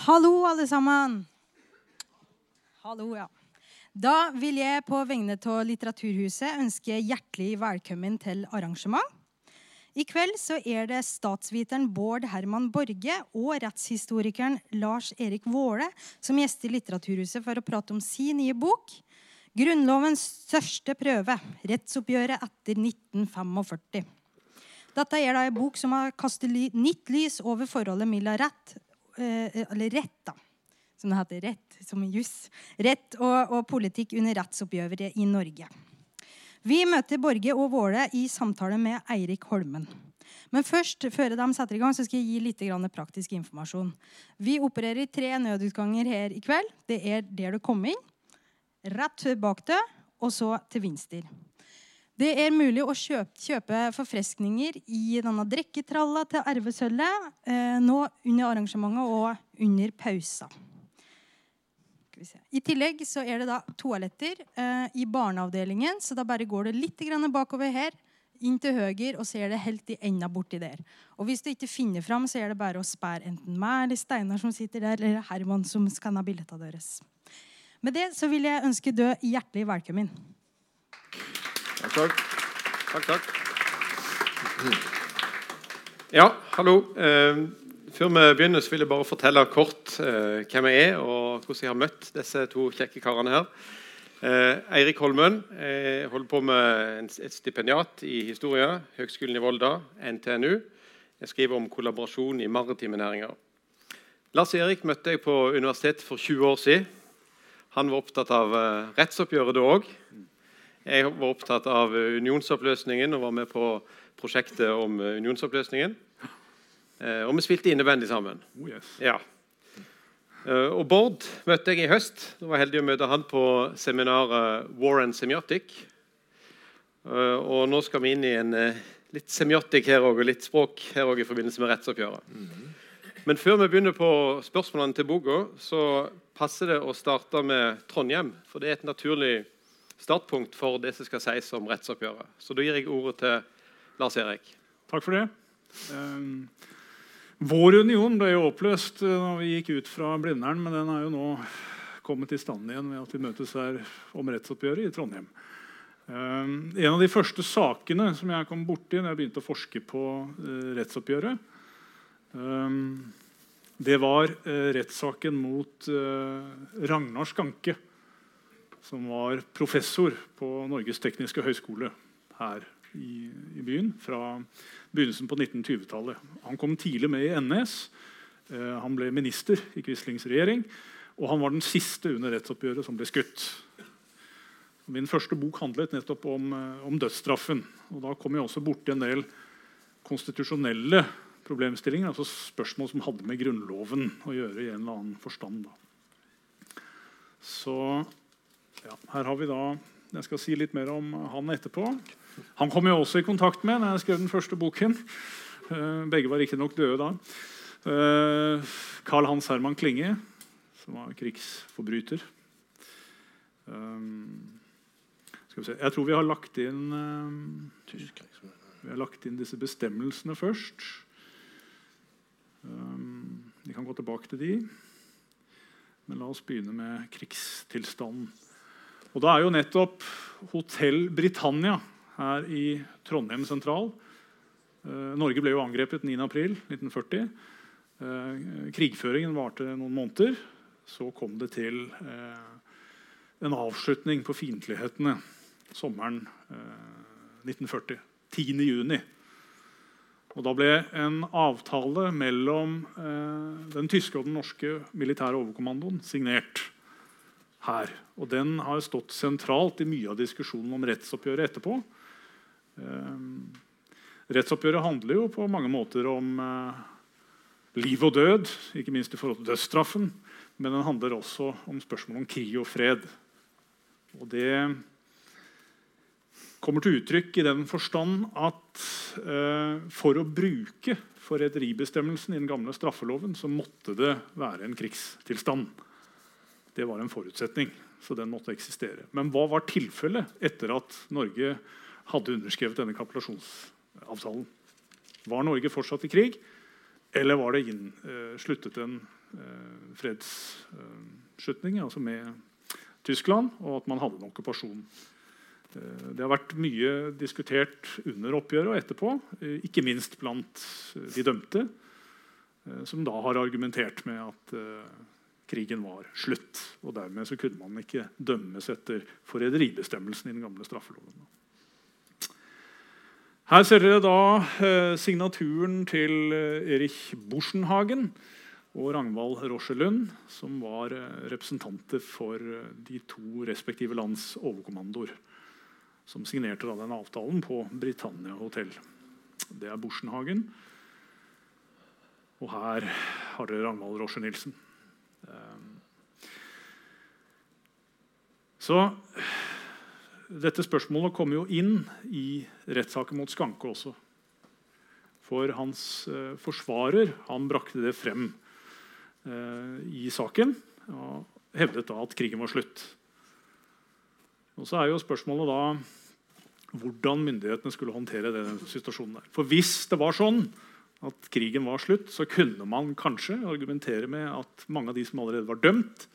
Hallo, alle sammen. Hallo, ja. Da vil jeg på vegne av Litteraturhuset ønske hjertelig velkommen til arrangement. I kveld så er det statsviteren Bård Herman Borge og rettshistorikeren Lars Erik Våle som gjester Litteraturhuset for å prate om sin nye bok. Grunnlovens største prøve rettsoppgjøret etter 1945. Dette er da en bok som har kastet nytt lys over forholdet mellom rett Eller rett, da. Som det heter. Rett, som juss. Rett og, og politikk under rettsoppgjøret i Norge. Vi møter Borge og Våle i samtale med Eirik Holmen. Men først, før de setter i gang, så skal jeg gi litt praktisk informasjon. Vi opererer i tre nødutganger her i kveld. Det er der du kom inn, rett bak deg, og så til venstre. Det er mulig å kjøpe, kjøpe forfreskninger i denne drikketralla til arvesølvet eh, nå under arrangementet og under pausa. I tillegg så er det da toaletter eh, i barneavdelingen, så da bare går det litt bakover her, inn til høyre, og så er det helt i enda borti der. Og hvis du ikke finner fram, så er det bare å sperre enten meg eller Steinar som sitter der, eller Herman som skanner billettene deres. Med det så vil jeg ønske dø hjertelig velkommen. Takk, takk. takk, takk. Ja, hallo. Eh, før vi begynner, så vil jeg bare fortelle kort eh, hvem jeg er, og hvordan jeg har møtt disse to kjekke karene her. Eh, Eirik Holmen jeg holder på med et stipendiat i historie. Høgskolen i Volda, NTNU. Jeg skriver om kollaborasjon i maritime næringer. Lars Erik møtte jeg på universitetet for 20 år siden. Han var opptatt av rettsoppgjøret da òg. Jeg var opptatt av unionsoppløsningen og var med på prosjektet om unionsoppløsningen. Eh, og vi spilte innebandy sammen. Oh, yes. Ja. Eh, og Bård møtte jeg i høst. Jeg var heldig å møte han på seminaret War and Semiotic. Eh, og nå skal vi inn i en litt semiotic her også, og litt språk her også, i forbindelse med rettsoppgjøret. Men før vi begynner på spørsmålene til boka, så passer det å starte med Trondheim. For det er et naturlig startpunkt for det som skal sies om rettsoppgjøret. Så da gir jeg ordet til Lars Erik. Takk for det. Um, vår union ble jo oppløst da vi gikk ut fra Blindern, men den er jo nå kommet i stand igjen ved at vi møtes her om rettsoppgjøret i Trondheim. Um, en av de første sakene som jeg kom borti da jeg begynte å forske på rettsoppgjøret, det var rettssaken mot Ragnar Skanke som var professor på Norges tekniske høgskole her i, i, byen fra begynnelsen på 1920-tallet. Han kom tidlig med i NS. Eh, han ble minister i Quislings regjering. Og han var den siste under rettsoppgjøret som ble skutt. Min første bok handlet nettopp om, eh, om dødsstraffen. Og da kom jeg også borti en del konstitusjonelle problemstillinger. altså Spørsmål som hadde med Grunnloven å gjøre i en eller annen forstand. Da. Så ja, her har vi da, Jeg skal si litt mer om han etterpå. Han kom jeg også i kontakt med når jeg skrev den første boken. Uh, begge var riktignok døde da. Carl Hans Herman Klinge, som var krigsforbryter. Se. Jeg tror vi har lagt inn Vi har lagt inn disse bestemmelsene først. Vi kan gå tilbake til de. Men la oss begynne med krigstilstanden. Og da er jo nettopp Hotell Britannia her i Trondheim sentral eh, Norge ble jo angrepet 9.4.1940. Eh, krigføringen varte noen måneder. Så kom det til eh, en avslutning på fiendtlighetene sommeren 1940. 10.6. Og da ble en avtale mellom den tyske og den norske militære overkommandoen signert her. Og den har stått sentralt i mye av diskusjonen om rettsoppgjøret etterpå. Eh, rettsoppgjøret handler jo på mange måter om eh, liv og død, ikke minst i forhold til dødsstraffen. Men den handler også om spørsmål om krig og fred. Og det kommer til uttrykk i den forstand at eh, for å bruke forræderibestemmelsen i den gamle straffeloven så måtte det være en krigstilstand. Det var en forutsetning, så den måtte eksistere. Men hva var tilfellet etter at Norge hadde underskrevet denne kapitulasjonsavtalen? Var Norge fortsatt i krig, eller var det inn, eh, sluttet en eh, fredsslutning, altså med Tyskland, og at man hadde en okkupasjon. Eh, det har vært mye diskutert under oppgjøret og etterpå, eh, ikke minst blant de dømte, eh, som da har argumentert med at krigen var slutt. Og dermed så kunne man ikke dømmes etter forræderibestemmelsen i den gamle straffeloven. Her ser dere da signaturen til Erich Borsenhagen og Ragnvald Rochelund, som var representanter for de to respektive lands overkommandoer som signerte da den avtalen på Britannia hotell. Det er Borsenhagen. Og her har dere Ragnvald Rosje Nilsen. Så dette spørsmålet kommer jo inn i rettssaken mot Skanke også. For hans eh, forsvarer han brakte det frem eh, i saken og hevdet da at krigen var slutt. Og så er jo spørsmålet da hvordan myndighetene skulle håndtere den situasjonen. der. For Hvis det var sånn at krigen var slutt, så kunne man kanskje argumentere med at mange av de som allerede var dømt,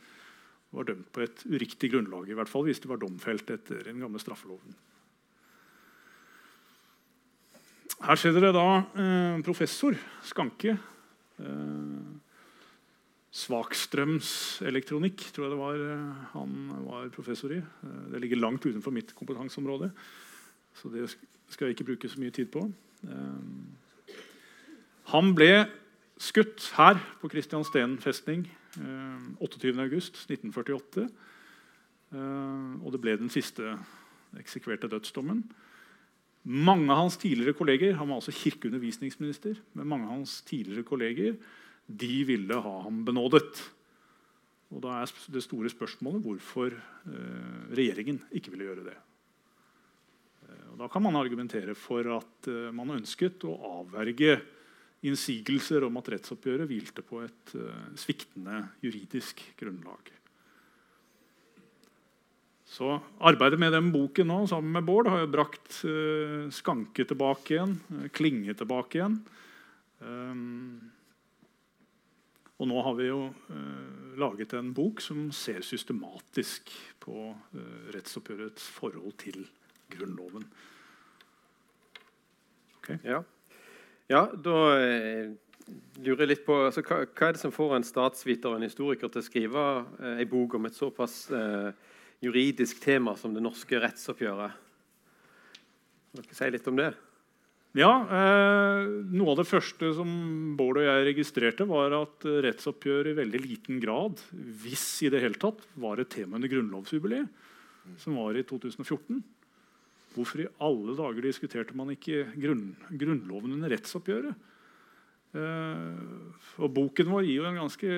var dømt på et uriktig grunnlag. I hvert fall hvis de var domfelt etter den gamle straffeloven. Her ser dere da eh, professor Skanke. Eh, Svakstrømselektronikk tror jeg det var eh, han var professor i. Eh, det ligger langt utenfor mitt kompetanseområde. Så det skal jeg ikke bruke så mye tid på. Eh, han ble skutt her på Kristiansten festning 28.8.1948. Eh, og det ble den siste eksekverte dødsdommen. Mange av hans tidligere kolleger han var altså kirkeundervisningsminister, men mange av hans tidligere kolleger de ville ha ham benådet. Og Da er det store spørsmålet hvorfor eh, regjeringen ikke ville gjøre det. Og da kan man argumentere for at man ønsket å avverge innsigelser om at rettsoppgjøret hvilte på et uh, sviktende juridisk grunnlag. Så Arbeidet med den boken nå, sammen med Bård har jo brakt uh, Skanke tilbake igjen, Klinge tilbake igjen. Um, og nå har vi jo laget en bok som ser systematisk på rettsoppgjørets forhold til Grunnloven. Okay. Ja. Ja. da eh, lurer jeg litt på altså, hva, hva, er det som får en statsviter og en historiker til å skrive eh, en bok om et såpass eh, juridisk tema som det norske rettsoppgjøret? Kan dere si litt om det? Ja, eh, Noe av det første som Bård og jeg registrerte, var at rettsoppgjør i veldig liten grad, hvis i det hele tatt, var et tema under grunnlovsjubileet, som var i 2014. Hvorfor i alle dager diskuterte man ikke grunn, Grunnloven under rettsoppgjøret? Eh, og Boken vår gir jo en ganske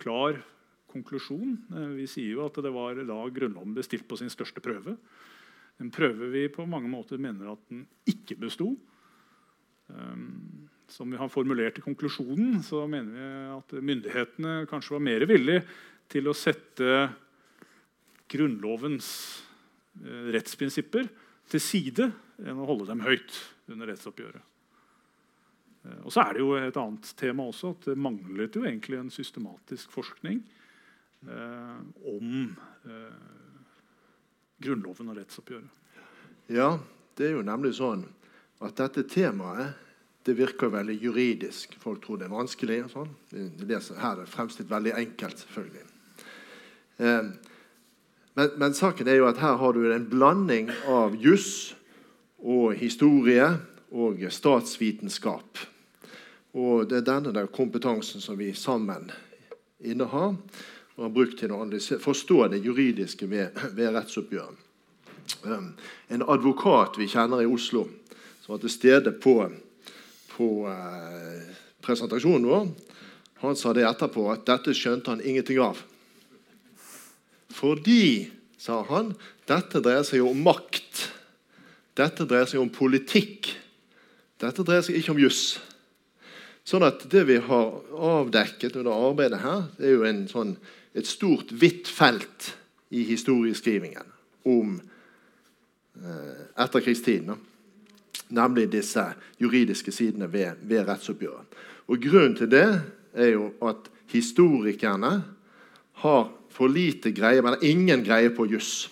klar konklusjon. Eh, vi sier jo at det var da Grunnloven ble stilt på sin største prøve. En prøve vi på mange måter mener at den ikke besto. Eh, som vi har formulert i konklusjonen, så mener vi at myndighetene kanskje var mer villige til å sette Grunnlovens rettsprinsipper til side enn å holde dem høyt under rettsoppgjøret. Eh, og så er det jo et annet tema også, at det manglet jo egentlig en systematisk forskning eh, om eh, Grunnloven og rettsoppgjøret. Ja, det er jo nemlig sånn at dette temaet det virker veldig juridisk. Folk tror det er vanskelig. og sånn. Her er det fremstilt veldig enkelt, selvfølgelig. Eh, men, men, saken er jo at her har du en blanding av juss og historie og statsvitenskap. Og det er denne der kompetansen som vi sammen innehar og har brukt til å forstå det juridiske ved, ved rettsoppgjøret. Um, en advokat vi kjenner i Oslo, som var til stede på, på uh, presentasjonen vår, han sa det etterpå at dette skjønte han ingenting av. Fordi, sa han, dette dreier seg jo om makt. Dette dreier seg om politikk. Dette dreier seg ikke om juss. Sånn at Det vi har avdekket under arbeidet her, det er jo sånn, et stort, hvitt felt i historieskrivingen om eh, etterkrigstiden. Nemlig disse juridiske sidene ved, ved rettsoppgjøret. Og Grunnen til det er jo at historikerne har for lite greie, men ingen greie på juss.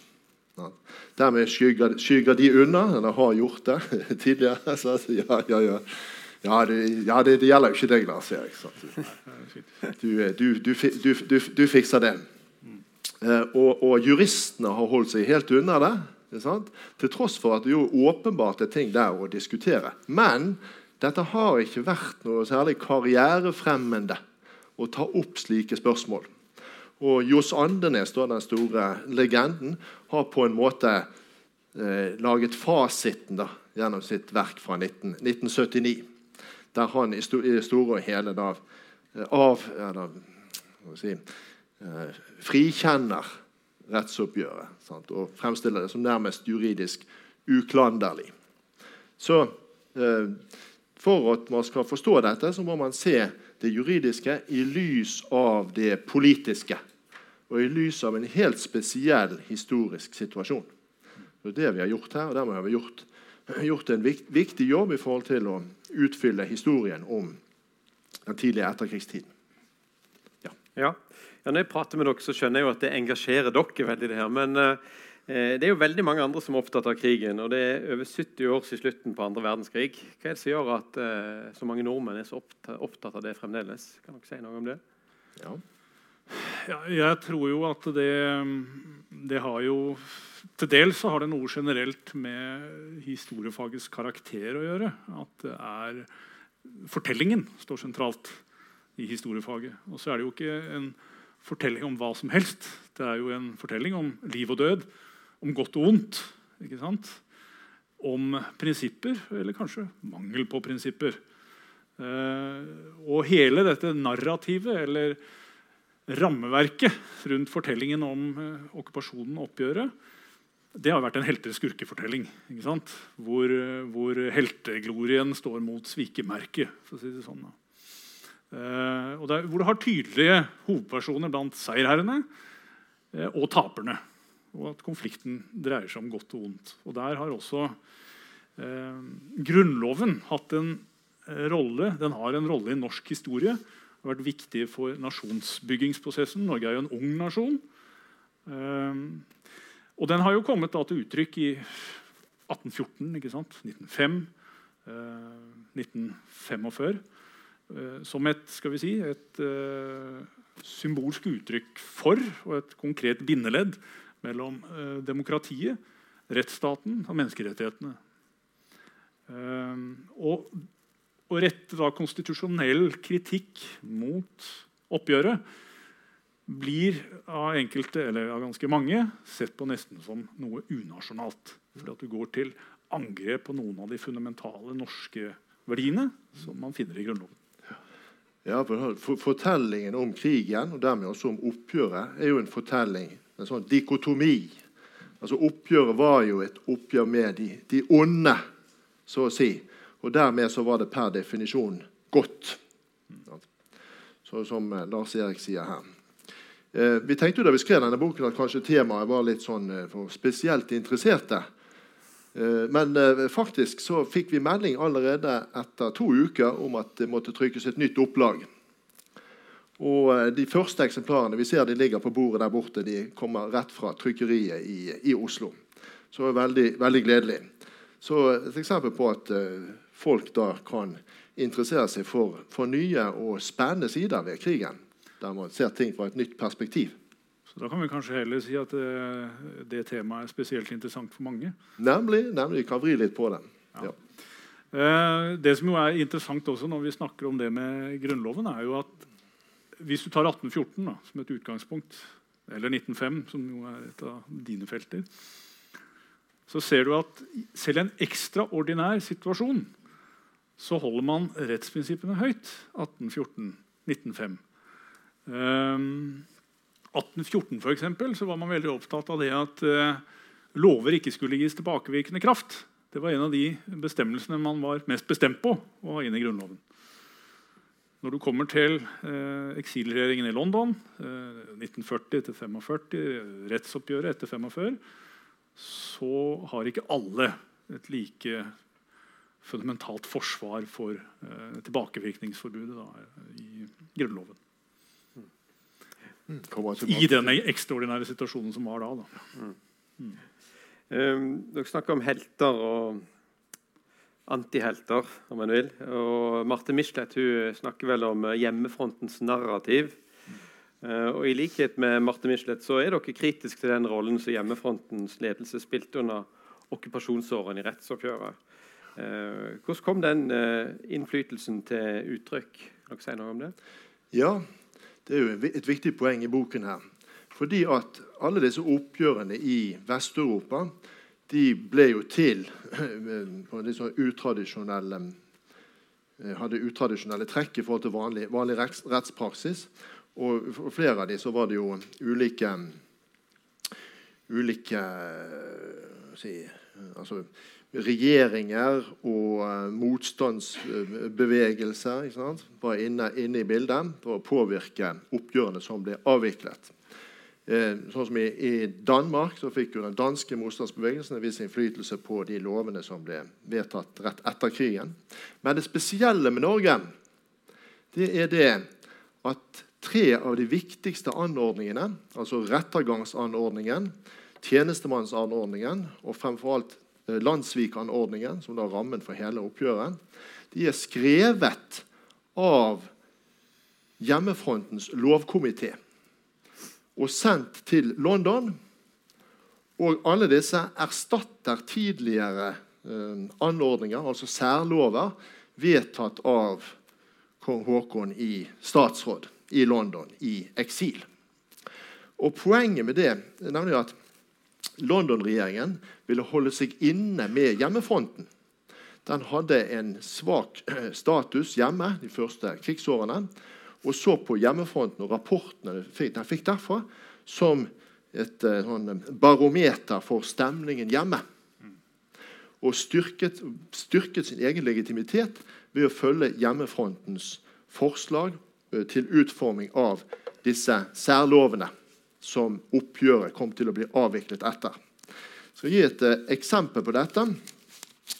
Dermed skygger, skygger, de unna, eller har gjort det tidligere. Så, ja, ja, ja. Ja, det, ja det, det, gjelder jo ikke deg, Lars Erik. Du, du, du, du, fikser det. Eh, og, og, juristene har holdt seg helt unna det. Til tross for at det jo åpenbart er ting der å diskutere. Men dette har ikke vært noe særlig karrierefremmende å ta opp slike spørsmål. Og Johs Andenes, den store legenden, har på en måte eh, laget fasiten da, gjennom sitt verk fra 19, 1979. Der han i, sto, i store og hele da, eh, av eller, si, eh, frikjenner rettsoppgjøret sant, og fremstiller det som nærmest juridisk uklanderlig. Så eh, for at man skal forstå dette, så må man se det juridiske i lys av det politiske. Og i lys av en helt spesiell historisk situasjon. Det er det vi har gjort her, og dermed har vi gjort, gjort en viktig jobb i forhold til å utfylle historien om den tidlige etterkrigstiden. Ja. ja. ja når jeg prater med dere, så skjønner jeg jo at det engasjerer dere veldig. det her, men uh, det er jo veldig mange andre som er opptatt av krigen. og Det er over 70 år siden slutten på andre verdenskrig. Hva er det som gjør at uh, så mange nordmenn er så opptatt av det fremdeles? Kan dere si noe om det? Ja. Ja, jeg tror jo at det, det har jo Til dels så har det noe generelt med historiefagets karakter å gjøre. At det er Fortellingen står sentralt i historiefaget. Og så er det jo ikke en fortelling om hva som helst. Det er jo en fortelling om liv og død, om godt og vondt. ikke sant? Om prinsipper, eller kanskje mangel på prinsipper. Eh, og hele dette narrativet, eller rammeverket rundt fortellingen om eh, okkupasjonen og oppgjøret, det har vært en helter-skurke-fortelling. Hvor, hvor, helteglorien står mot svikemerket. For å si det sånn. Og der, hvor du har tydelige hovedpersoner blant seierherrene og taperne. Og at konflikten dreier seg om godt og vondt. Og der har også eh, Grunnloven hatt en eh, rolle. Den har en rolle i norsk historie har vært viktig for nasjonsbyggingsprosessen. Norge er jo en ung nasjon. Eh, og den har jo kommet da, til uttrykk i 1814, ikke sant? 1905, 1945. Som et, skal vi si, et uh, symbolsk uttrykk for og et konkret bindeledd mellom uh, demokratiet, rettsstaten og menneskerettighetene. Uh, og å rette da konstitusjonell kritikk mot oppgjøret blir av enkelte, eller av ganske mange, sett på nesten som noe unasjonalt. Fordi at du går til angrep på noen av de fundamentale norske verdiene som man finner i Grunnloven. Ja, for Fortellingen om krigen og dermed også om oppgjøret er jo en fortelling, en sånn dikotomi. Altså Oppgjøret var jo et oppgjør med de, de onde, så å si. Og dermed så var det per definisjon godt. Så, som eh, Lars Erik sier her. Eh, vi tenkte jo da vi skrev denne boken at kanskje temaet var litt sånn eh, for spesielt interesserte. Eh, men eh, faktisk så fikk vi melding allerede etter to uker om at det måtte trykkes et nytt opplag. Og eh, De første eksemplarene vi ser de ligger på bordet der borte, de kommer rett fra trykkeriet i, i Oslo. Så det er veldig, veldig gledelig. Så Et eksempel på at folk da kan interessere seg for, for nye og spennende sider ved krigen. Der man ser ting fra et nytt perspektiv. Så Da kan vi kanskje heller si at det, eh, det temaet er spesielt interessant for mange. Nemlig. nemlig vi kan vri litt på det. Ja. Eh, det som jo er interessant også når vi snakker om det med Grunnloven, er jo at hvis du tar 1814 da, som et utgangspunkt, eller 1905, som jo er et av dine felter, så ser du at selv i en ekstraordinær situasjon så holder man rettsprinsippene høyt. 1814, 1905. Um, 1814 for eksempel, så var man veldig opptatt av det at uh, lover ikke skulle gis tilbakevirkende kraft. Det var en av de bestemmelsene man var mest bestemt på å ha inn i Grunnloven. Når du kommer til eh, eksilregjeringen i London, eh, 1940 45, rettsoppgjøret etter 45, så har ikke alle et like fundamentalt forsvar for eh, tilbakevirkningsforbudet da, i Grunnloven. Mm. i den ekstraordinære situasjonen som var da. da. Um, dere snakker om helter og antihelter, om en vil. Og Marte Michelet hun snakker vel om eh, hjemmefrontens narrativ. Eh, og I likhet med Marte Michelet så er dere kritisk til den rollen som hjemmefrontens ledelse spilte under okkupasjonsårene i rettsoppgjøret. Eh, hvordan kom den innflytelsen til uttrykk? Kan dere si noe om det? Ja, det er jo et viktig poeng i boken her. Fordi at alle disse oppgjørene i Vest-Europa de ble jo til på en litt sånn utradisjonelle eh, hadde utradisjonelle trekk i forhold til vanlig, vanlig retts, rettspraksis. Og for flere av dem var det jo ulike ulike eh, si, eh, altså, regjeringer og eh, motstandsbevegelser var inne, inne i bildet for å påvirke oppgjørene som ble avviklet. Eh, sånn som i, Danmark så fikk jo den danske motstandsbevegelsen en viss innflytelse på de lovene som ble vedtatt rett etter krigen. Men det spesielle med Norge det er det at tre av de viktigste anordningene, altså rettergangsanordningen, tjenestemannsanordningen og fremfor alt eh, landssvikanordningen, som da er rammen for hele oppgjøret, de er skrevet av hjemmefrontens lovkomité og sendt til London. Og alle disse erstatter tidligere eh, anordninger, altså særlover, vedtatt av kong Haakon i statsråd i London, i eksil. Og Poenget med det er nemlig at London-regjeringen ville holde seg inne med hjemmefronten. Den hadde en svak eh, status hjemme de første krigsårene og så på hjemmefronten og rapportene den fikk, derfra, som et eh, sånn barometer for stemningen hjemme. Og styrket, styrket sin egen legitimitet ved å følge hjemmefrontens forslag eh, til utforming av disse særlovene som oppgjøret kom til å bli avviklet etter. Jeg skal gi et eh, eksempel på dette.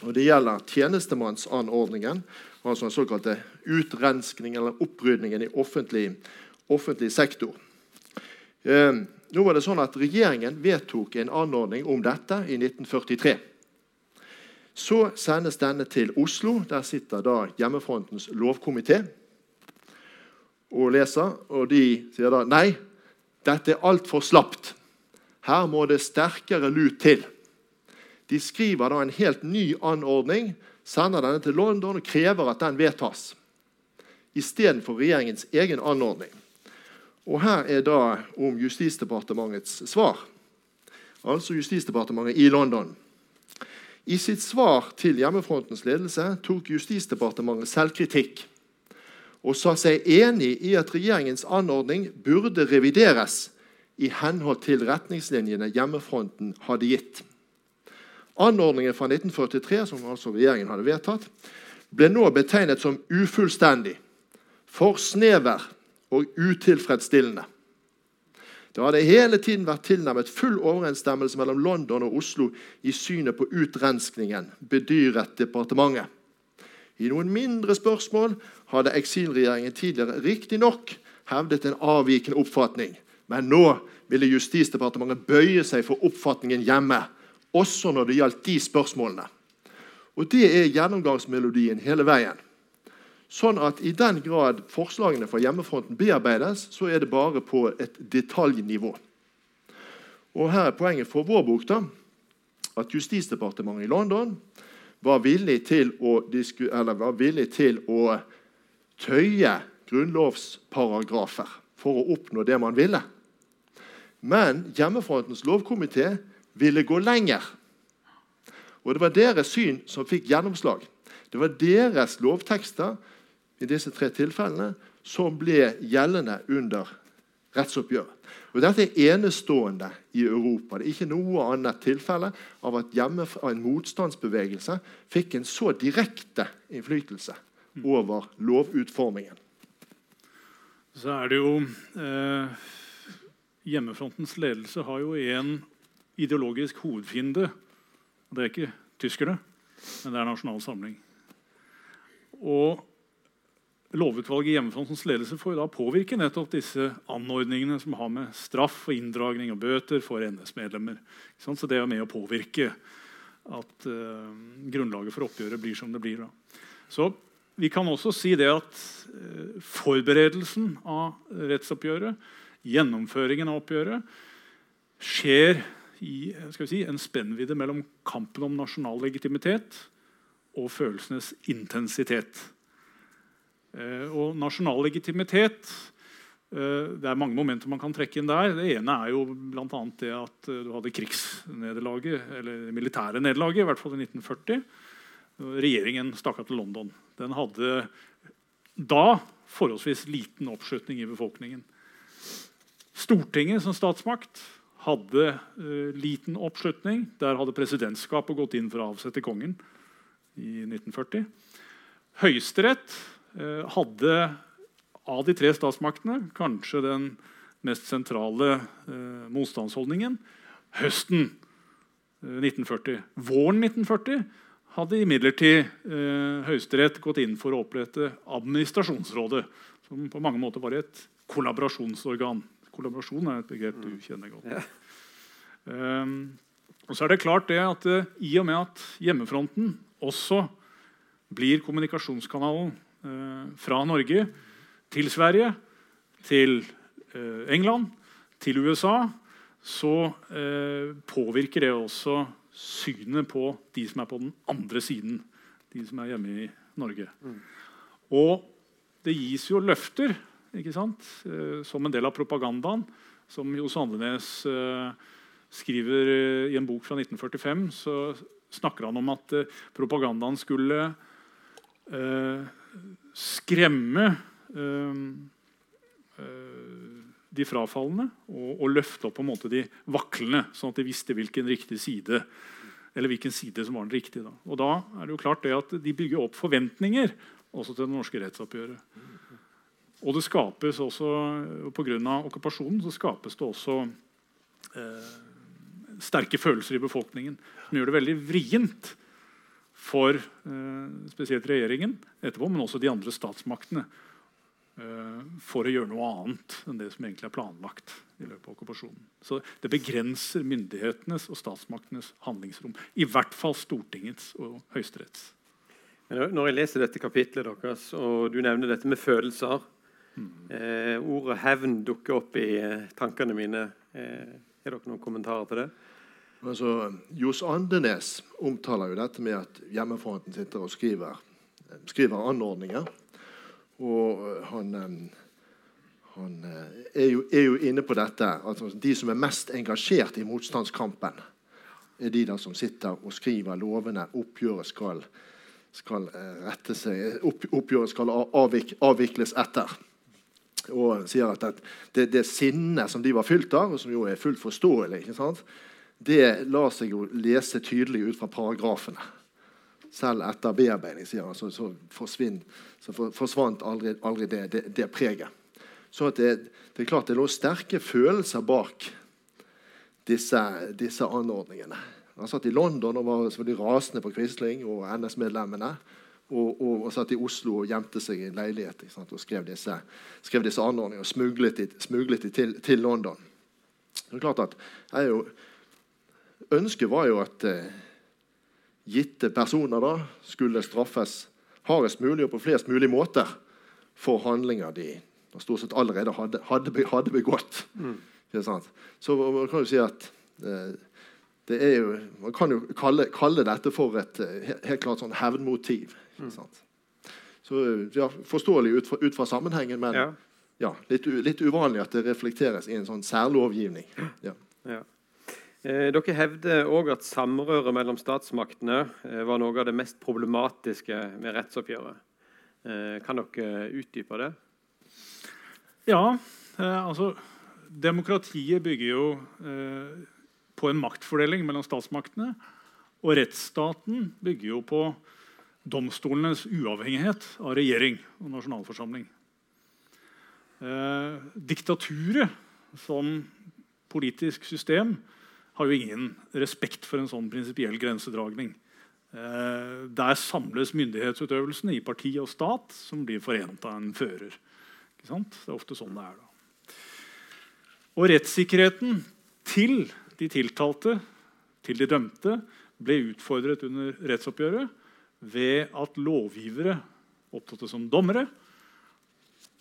og Det gjelder tjenestemannsanordningen, altså den såkalte utrenskning eller opprydningen i offentlig, offentlig sektor. Eh, nå var det sånn at Regjeringen vedtok en anordning om dette i 1943. Så sendes denne til Oslo. Der sitter da Hjemmefrontens lovkomité og leser. Og de sier da nei, dette er altfor slapt. Her må det sterkere lut til. De skriver da en helt ny anordning, sender denne til London og krever at den vedtas. Istedenfor regjeringens egen anordning. Og Her er da om Justisdepartementets svar. Altså Justisdepartementet i London. I sitt svar til hjemmefrontens ledelse tok Justisdepartementet selvkritikk og sa seg enig i at regjeringens anordning burde revideres i henhold til retningslinjene hjemmefronten hadde gitt. Anordningen fra 1943, som altså regjeringen hadde vedtatt, ble nå betegnet som ufullstendig, for snever og utilfredsstillende. Det hadde hele tiden vært tilnærmet full overensstemmelse mellom London og Oslo i synet på utrenskningen, bedyret departementet. I noen mindre spørsmål hadde eksilregjeringen tidligere riktignok hevdet en avvikende oppfatning, men nå ville Justisdepartementet bøye seg for oppfatningen hjemme, også når det gjaldt de spørsmålene. Og Det er gjennomgangsmelodien hele veien. Sånn at I den grad forslagene fra hjemmefronten bearbeides, så er det bare på et detaljnivå. Og Her er poenget for vår bok da, at Justisdepartementet i London var villig til å, villig til å tøye grunnlovsparagrafer for å oppnå det man ville. Men hjemmefrontens lovkomité ville gå lenger. Og det var deres syn som fikk gjennomslag. Det var deres lovtekster i disse tre tilfellene som ble gjeldende under rettsoppgjøret. Og Dette er enestående i Europa. Det er ikke noe annet tilfelle av at hjemmefra en motstandsbevegelse fikk en så direkte innflytelse over lovutformingen. Så er det jo eh, Hjemmefrontens ledelse har jo en ideologisk hovedfiende. Det er ikke tyskerne, men det er Nasjonal Samling. Og lovutvalget i Hjemmefrontens ledelse får da påvirke nettopp disse anordningene som har med straff og inndragning og bøter for NS-medlemmer. Så det er med å påvirke at uh, grunnlaget for oppgjøret blir som det blir. Da. Så vi kan også si det at uh, forberedelsen av rettsoppgjøret, gjennomføringen av oppgjøret, skjer i si, en spennvidde mellom kampen om nasjonal legitimitet og følelsenes intensitet. Uh, og nasjonal legitimitet det er mange momenter man kan trekke inn der. Det ene er jo bl.a. det at du hadde krigsnederlaget, eller militære nederlaget, i hvert fall i 1940. Regjeringen stakk av til London. Den hadde da forholdsvis liten oppslutning i befolkningen. Stortinget som statsmakt hadde uh, liten oppslutning. Der hadde presidentskapet gått inn for å avsette kongen i 1940. Høyesterett uh, hadde av de tre statsmaktene kanskje den mest sentrale uh, motstandsholdningen. Høsten 1940. Våren 1940 hadde imidlertid eh, Høyesterett gått inn for å opprette Administrasjonsrådet, som på mange måter var et kollaborasjonsorgan. Kollaborasjon er et begrep du kjenner godt. Ja. Um, og så er det klart det at uh, I og med at hjemmefronten også blir kommunikasjonskanalen uh, fra Norge til Sverige, til uh, England, til USA, så påvirker det også synet på de som er på den andre siden. De som er hjemme i Norge. Mm. Og det gis jo løfter som en del av propagandaen. Som Johs Andenes eh, skriver i en bok fra 1945, så snakker han om at eh, propagandaen skulle eh, skremme eh, eh, de frafalne og, og løfte opp på en måte de vaklende, sånn at de visste hvilken riktig side eller hvilken side som var den riktige. Da. Og da er det jo klart det at De bygger opp forventninger også til det norske rettsoppgjøret. Og det skapes også, Pga. okkupasjonen så skapes det også eh, sterke følelser i befolkningen som gjør det veldig vrient for eh, spesielt regjeringen etterpå, men også de andre statsmaktene Eh, for å gjøre noe annet enn det som egentlig er planlagt. i løpet av okkupasjonen. Så Det begrenser myndighetenes og statsmaktenes handlingsrom. I hvert fall Stortingets og Høyesteretts. Når jeg leser dette kapitlet deres, og du nevner dette med følelser. Eh, Ordet hevn dukker opp i eh, tankene mine. Eh, er dere noen kommentarer til det? Altså, Johs Andenes omtaler jo dette med at hjemmefronten sitter og skriver, skriver anordninger og eh, han, han eh, er, jo, er, jo, inne på dette at de som er mest engasjert i motstandskampen, er de der som sitter og skriver lovene oppgjøret skal, skal rette seg, opp, oppgjøret skal avvik, avvikles etter. Og sier at det, det sinnet som de var fylt av, og som jo er fullt forståelig, det lar seg jo lese tydelig ut fra paragrafene. Selv etter bearbeiding sier han, så, så, så forsvant aldri, aldri det, det, det, preget. Så det, det, er klart det lå sterke følelser bak disse, disse anordningene. Han satt i London og var de rasende på Quisling og NS-medlemmene. Og, og, og, satt i Oslo og gjemte seg i en leilighet og skrev disse, skrev disse anordningene og smuglet de, smuglet de til, til, London. Det er klart at jo, Ønsket var jo at eh, gitte personer da, skulle straffes hardest mulig og på flest mulig måter for handlinger de stort sett allerede hadde, hadde, hadde begått. Mm. Så man kan jo si at eh, det er jo, Man kan jo kalle, kalle dette for et eh, helt klart sånn hevnmotiv. Mm. Så ja, Forståelig ut fra, ut fra sammenhengen, men ja. Ja, litt, litt, uvanlig at det reflekteres i en sånn særlovgivning. Ja. ja. Eh, dere hevder òg at samrøret mellom statsmaktene eh, var noe av det mest problematiske med rettsoppgjøret. Eh, kan dere utdype det? Ja. altså Demokratiet bygger jo på en maktfordeling mellom statsmaktene. Og rettsstaten bygger jo på domstolenes uavhengighet av regjering og nasjonalforsamling. Eh, diktaturet som politisk system har jo ingen respekt for en sånn prinsipiell grensedragning. Eh, der samles myndighetsutøvelsen i parti og stat, som blir forent av en fører. Det er ofte sånn det er. da. Og rettssikkerheten til de tiltalte, til de dømte, ble utfordret under rettsoppgjøret ved at lovgivere opptrådte som dommere.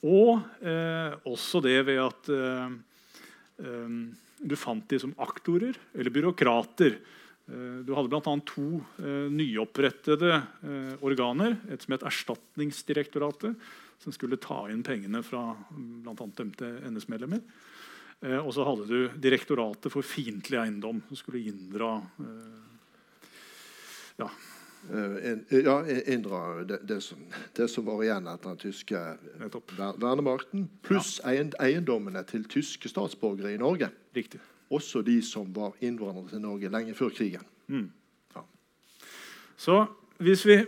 Og eh, også det ved at eh, eh, du fant de som aktorer eller byråkrater. Eh, du hadde bl.a. to eh, nyopprettede eh, organer. Et som het Erstatningsdirektoratet, som skulle ta inn pengene fra bl.a. dømte NS-medlemmer. og så hadde du Direktoratet for fiendtlig eiendom, som skulle inndra ja, ja, inndra det, det, som, det, som, var igjen etter den tyske vernemakten. Pluss eiendommene til tyske statsborgere i Norge. Riktig. Også de som var innvandrere til Norge lenge før krigen. Mm. Ja. Så hvis vi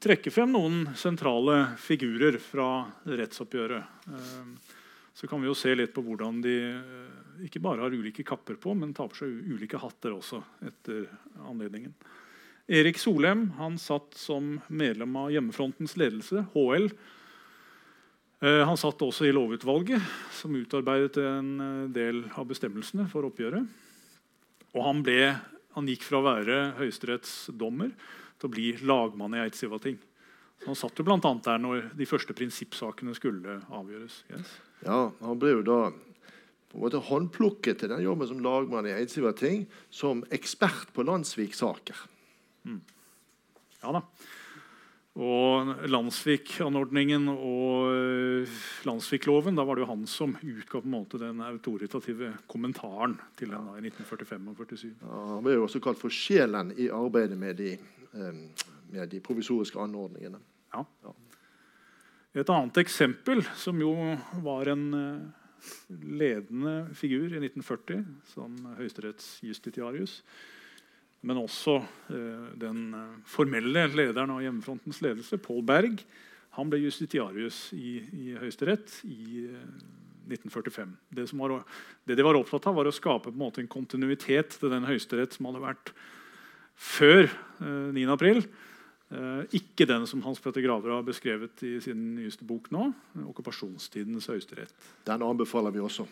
trekker frem noen sentrale figurer fra rettsoppgjøret, eh, så kan vi jo se litt på hvordan de eh, ikke bare har ulike kapper på, men tar på seg ulike hatter også etter anledningen. Erik Solheim han satt som medlem av Hjemmefrontens ledelse, HL. Eh, han satt også i lovutvalget, som utarbeidet en eh, del av bestemmelsene for oppgjøret. Og han, ble, han gikk fra å være høyesterettsdommer til å bli lagmann i Eidsivating. Så han satt jo bl.a. der når de første prinsippsakene skulle avgjøres. Yes. Ja, Han ble jo da på en måte håndplukket til den jobben som lagmann i Eidsivating som ekspert på landssviksaker. Mm. Ja da. Og Landsvik-anordningen og Landsvikloven Landsvik-loven, da var det jo han som utga på en måte den autoritative kommentaren til den da, i 1945 og 47. Ja, han ble jo også kalt for sjelen i arbeidet med de, eh, med de provisoriske anordningene. Ja. ja. Et annet eksempel, som jo var en eh, ledende figur i 1940 som høyesterettsjustitiarius, men også eh, den eh, formelle lederen av Hjemmefrontens ledelse, Paul Berg, han ble justitiarius i, i Høyesterett i eh, 1945. Det, var, det, de var opptatt av, var å skape en, en kontinuitet til den høyesterett som hadde vært før eh, 9. april. Eh, ikke den som Hans Petter Graver har beskrevet i sin nyeste bok nå. Okkupasjonstidens høyesterett. Den anbefaler vi også.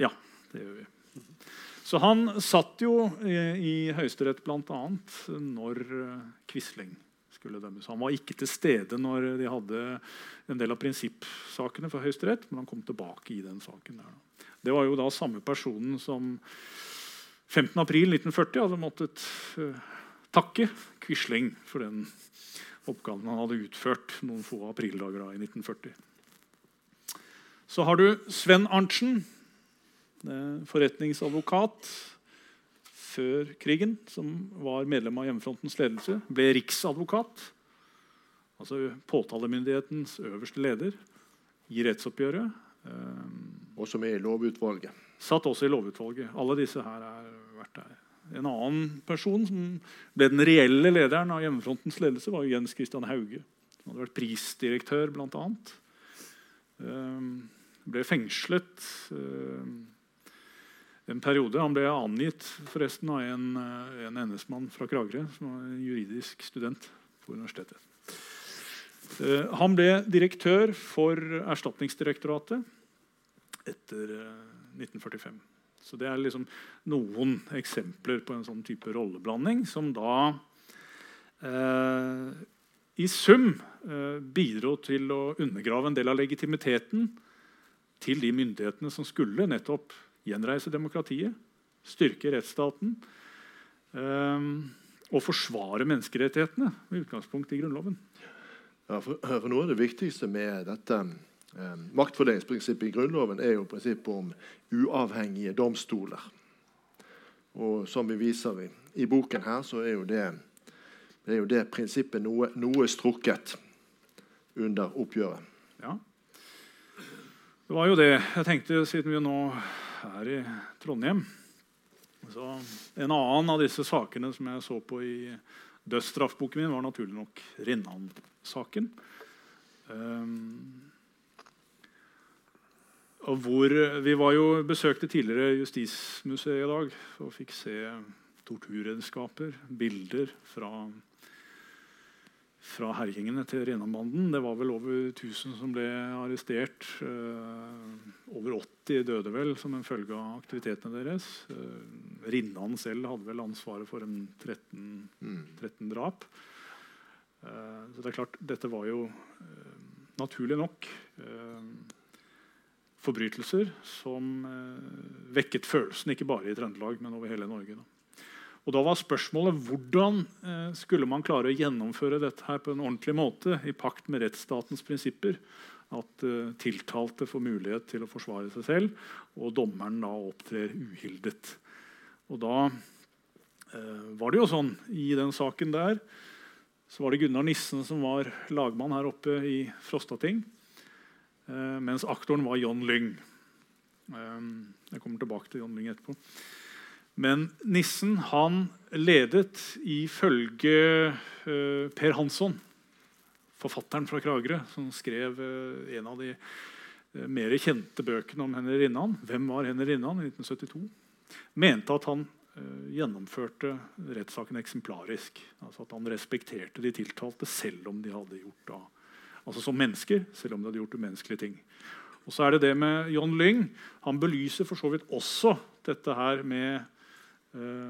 Ja, det gjør vi. Så han satt jo i, Høyesterett bl.a. når eh, Quisling skulle dømmes. Han var ikke til stede når de hadde en del av prinsippsakene for Høyesterett, men han kom tilbake i den saken. Der. Det var jo da samme personen som 15.4.1940 hadde måttet uh, takke Quisling for den oppgaven han hadde utført noen få aprildager i 1940. Så har du Sven Arntzen, forretningsadvokat før krigen, som var medlem av Hjemmefrontens ledelse, ble riksadvokat. Altså påtalemyndighetens øverste leder i rettsoppgjøret. Eh, og som er i lovutvalget. Satt også i lovutvalget. Alle disse her har vært der. En annen person som ble den reelle lederen av Hjemmefrontens ledelse, var Jens Christian Hauge. Som hadde vært prisdirektør, bl.a. Um, ble fengslet. Um, en periode. Han ble angitt forresten av en, eh, en NS-mann fra Kragerø, som var en juridisk student på universitetet. Uh, han ble direktør for Erstatningsdirektoratet etter uh, 1945. Så det er liksom noen eksempler på en sånn type rolleblanding som da uh, i sum bidro til å undergrave en del av legitimiteten til de myndighetene som skulle nettopp gjenreise demokratiet, styrke rettsstaten um, og forsvare menneskerettighetene med utgangspunkt i Grunnloven. Ja, for, for Noe av det viktigste med dette eh, maktfordelingsprinsippet i Grunnloven er jo prinsippet om uavhengige domstoler. Og Som vi viser i, i boken her, så er jo det, er jo det prinsippet noe, noe strukket under oppgjøret. Ja. Det var jo det jeg tenkte, siden vi nå her i Trondheim. Så en annen av disse sakene som jeg så på i dødsstraffboken min, var naturlig nok Rinnan-saken. Um, hvor Vi var jo besøkte tidligere Justismuseet i dag og fikk se torturredskaper, bilder fra, fra herjingene til Rinnan-banden. Det var vel over 1000 som ble arrestert. Eh, over 80 døde vel som en følge av aktivitetene deres. Eh, Rinnan selv hadde vel ansvaret for en 13, 13 drap. Eh, så det er klart, dette var jo naturlig nok eh, forbrytelser som vekket følelsen ikke bare i Trøndelag, men over hele Norge. Da. Og da var spørsmålet hvordan eh, skulle man klare å gjennomføre dette her på en ordentlig måte i pakt med rettsstatens prinsipper. At eh, tiltalte får mulighet til å forsvare seg selv, og dommeren da opptrer uhildet. Og da eh, var det jo sånn i den saken der så var det Gunnar Nissen som var lagmann her oppe i Frostating. Mens aktoren var John Lyng. Jeg kommer tilbake til John Lyng etterpå. Men Nissen han ledet ifølge uh, Per Hansson, forfatteren fra Kragerø, som skrev uh, en av de uh, mer kjente bøkene om Henry 'Hvem var Henry i 1972, mente at han Eh, gjennomførte rettssaken eksemplarisk. Altså At han respekterte de tiltalte selv om de hadde gjort da, altså som mennesker, selv om de hadde gjort umenneskelige ting. Og så er det det med John Lyng. Han belyser for så vidt også dette her med eh,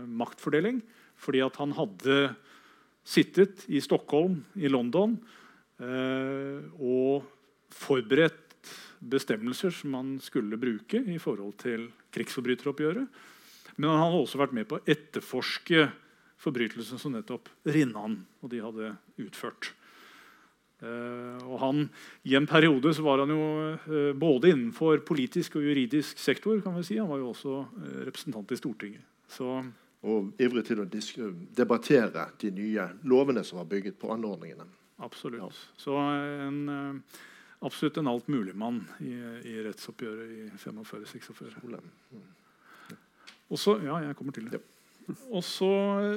maktfordeling. Fordi at han hadde sittet i Stockholm, i London, eh, og forberedt bestemmelser som han skulle bruke i forhold til krigsforbryteroppgjøret. Men han hadde også vært med på å etterforske forbrytelsen som nettopp Rinnan og de hadde utført. Uh, og han, I en periode så var han jo både innenfor politisk og juridisk sektor. kan vi si. Han var jo også representant i Stortinget. Så, og ivrig til å debattere de nye lovene som var bygget på anordningene. Absolutt. Ja. Så en, absolutt en altmuligmann i, i rettsoppgjøret i 45-46. Mm. Og så, ja, jeg kommer til det. Og så,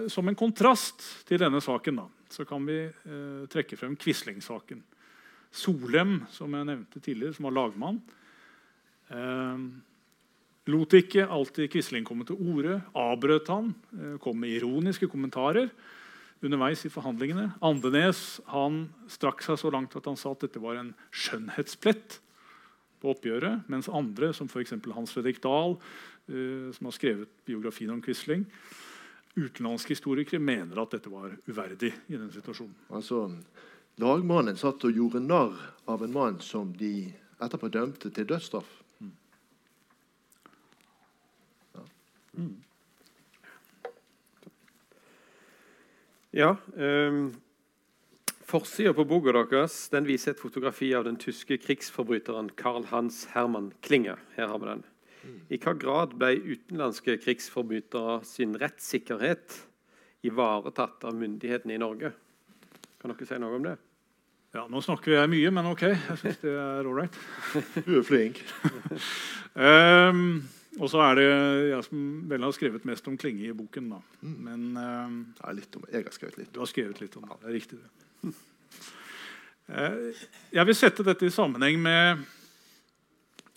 Som en kontrast til denne saken da, så kan vi eh, trekke frem Quisling-saken. Solem, som jeg nevnte tidligere, som var lagmann, eh, lot ikke alltid Quisling komme til orde. Avbrøt han, eh, kom med ironiske kommentarer underveis i forhandlingene. Andenes han strakk seg så langt at han sa at dette var en skjønnhetsplett på oppgjøret, mens andre, som f.eks. Hans Fredrik Dahl, uh, som har skrevet biografien om Quisling, utenlandske historikere mener at dette var uverdig i den situasjonen. Altså, Lagmannen satt og gjorde narr av en mann som de etterpå dømte til dødsstraff. Mm. Ja. Mm. ja um Forsida på boka deres den viser et fotografi av den tyske krigsforbryteren Karl Hans Hermann Klinge. Her har vi den. I hva grad ble utenlandske krigsforbrytere sin rettssikkerhet ivaretatt av myndighetene i Norge? Kan dere si noe om det? Ja, Nå snakker jeg mye, men OK. Jeg syns det er ålreit. Du er flink. um, og så er det jeg som vel har skrevet mest om Klinge i boken. da. Mm. Men uh, ja, litt om, Jeg har skrevet litt. Du har skrevet litt om det. Det er riktig. det. uh, jeg vil sette dette i sammenheng med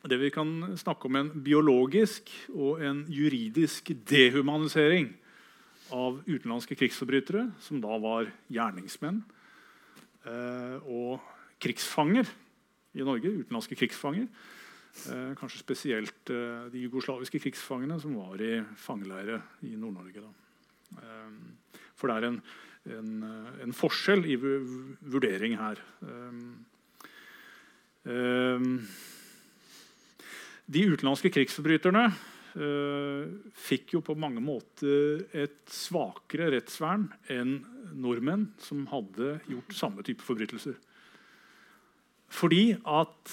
det vi kan snakke om en biologisk og en juridisk dehumanisering av utenlandske krigsforbrytere, som da var gjerningsmenn uh, og krigsfanger i Norge. Utenlandske krigsfanger. Eh, kanskje spesielt de jugoslaviske krigsfangene som var i fangeleire i Nord-Norge. For det er en en, eh, en forskjell i vurdering her. De utenlandske krigsforbryterne fikk jo på mange måter et svakere rettsvern enn nordmenn som hadde gjort samme type forbrytelser. Fordi at,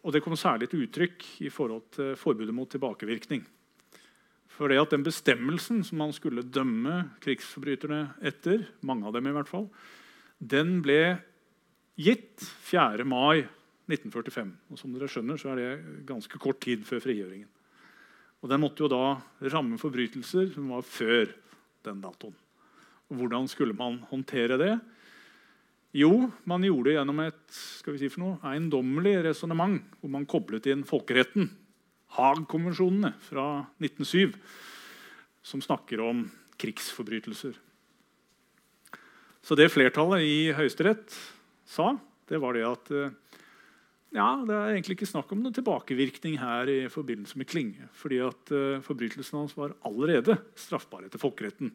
og Det kom særlig til uttrykk i forhold til forbudet mot tilbakevirkning. For det at den bestemmelsen som man skulle dømme krigsforbryterne etter, mange av dem i hvert fall, den ble gitt 4. mai 1945. Og som dere skjønner, så er det ganske kort tid før frigjøringen. Og Den måtte jo da ramme forbrytelser som var før den datoen. Og Hvordan skulle man håndtere det? Jo, man gjorde det gjennom et skal vi si for noe, eiendommelig resonnement hvor man koblet inn folkeretten Haag-konvensjonene fra 1907, som snakker om krigsforbrytelser. Så det flertallet i Høyesterett sa, det var det at eh, ja, det er egentlig ikke snakk om noen tilbakevirkning her i forbindelse med Klinge. fordi at uh, Forbrytelsen hans var allerede straffbar etter folkeretten.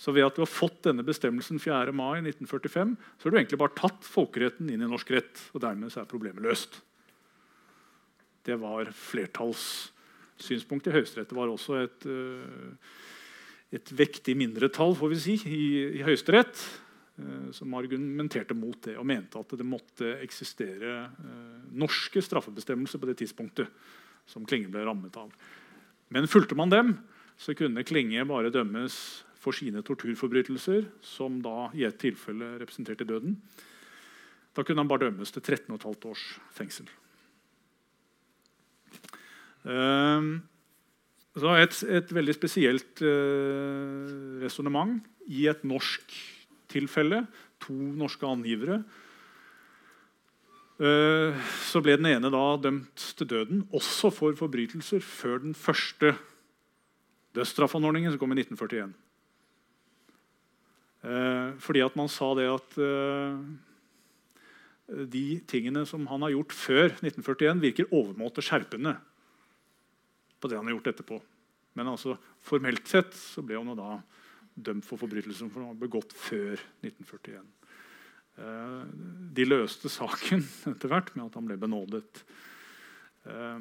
Så ved at du har fått denne bestemmelsen 4. mai 1945, så har du egentlig bare tatt folkeretten inn i norsk rett. Og dermed er problemet løst. Det var flertallssynspunktet i Høyesterett. Det var også et, uh, et vektig mindretall får vi si, i, i Høyesterett Eh, som argumenterte mot det og mente at det måtte eksistere eh, norske straffebestemmelser på det tidspunktet som Klinge ble rammet av. Men fulgte man dem, så kunne Klinge bare dømmes for sine torturforbrytelser, som da i et tilfelle representerte døden. Da kunne han bare dømmes til 13,5 års fengsel. Um, så et, et veldig spesielt uh, resonnement i et norsk tilfelle. To norske angivere. Eh, så ble den ene da dømt til døden, også for forbrytelser før den første dødsstraffanordningen, som kom i 1941. Eh, fordi at man sa det at eh, de tingene som han har gjort før 1941, virker overmåte skjerpende på det han har gjort etterpå. Men altså, formelt sett så ble han da dømt for forbrytelser som var begått før 1941. Eh, de løste saken etter hvert med at han ble benådet. Eh,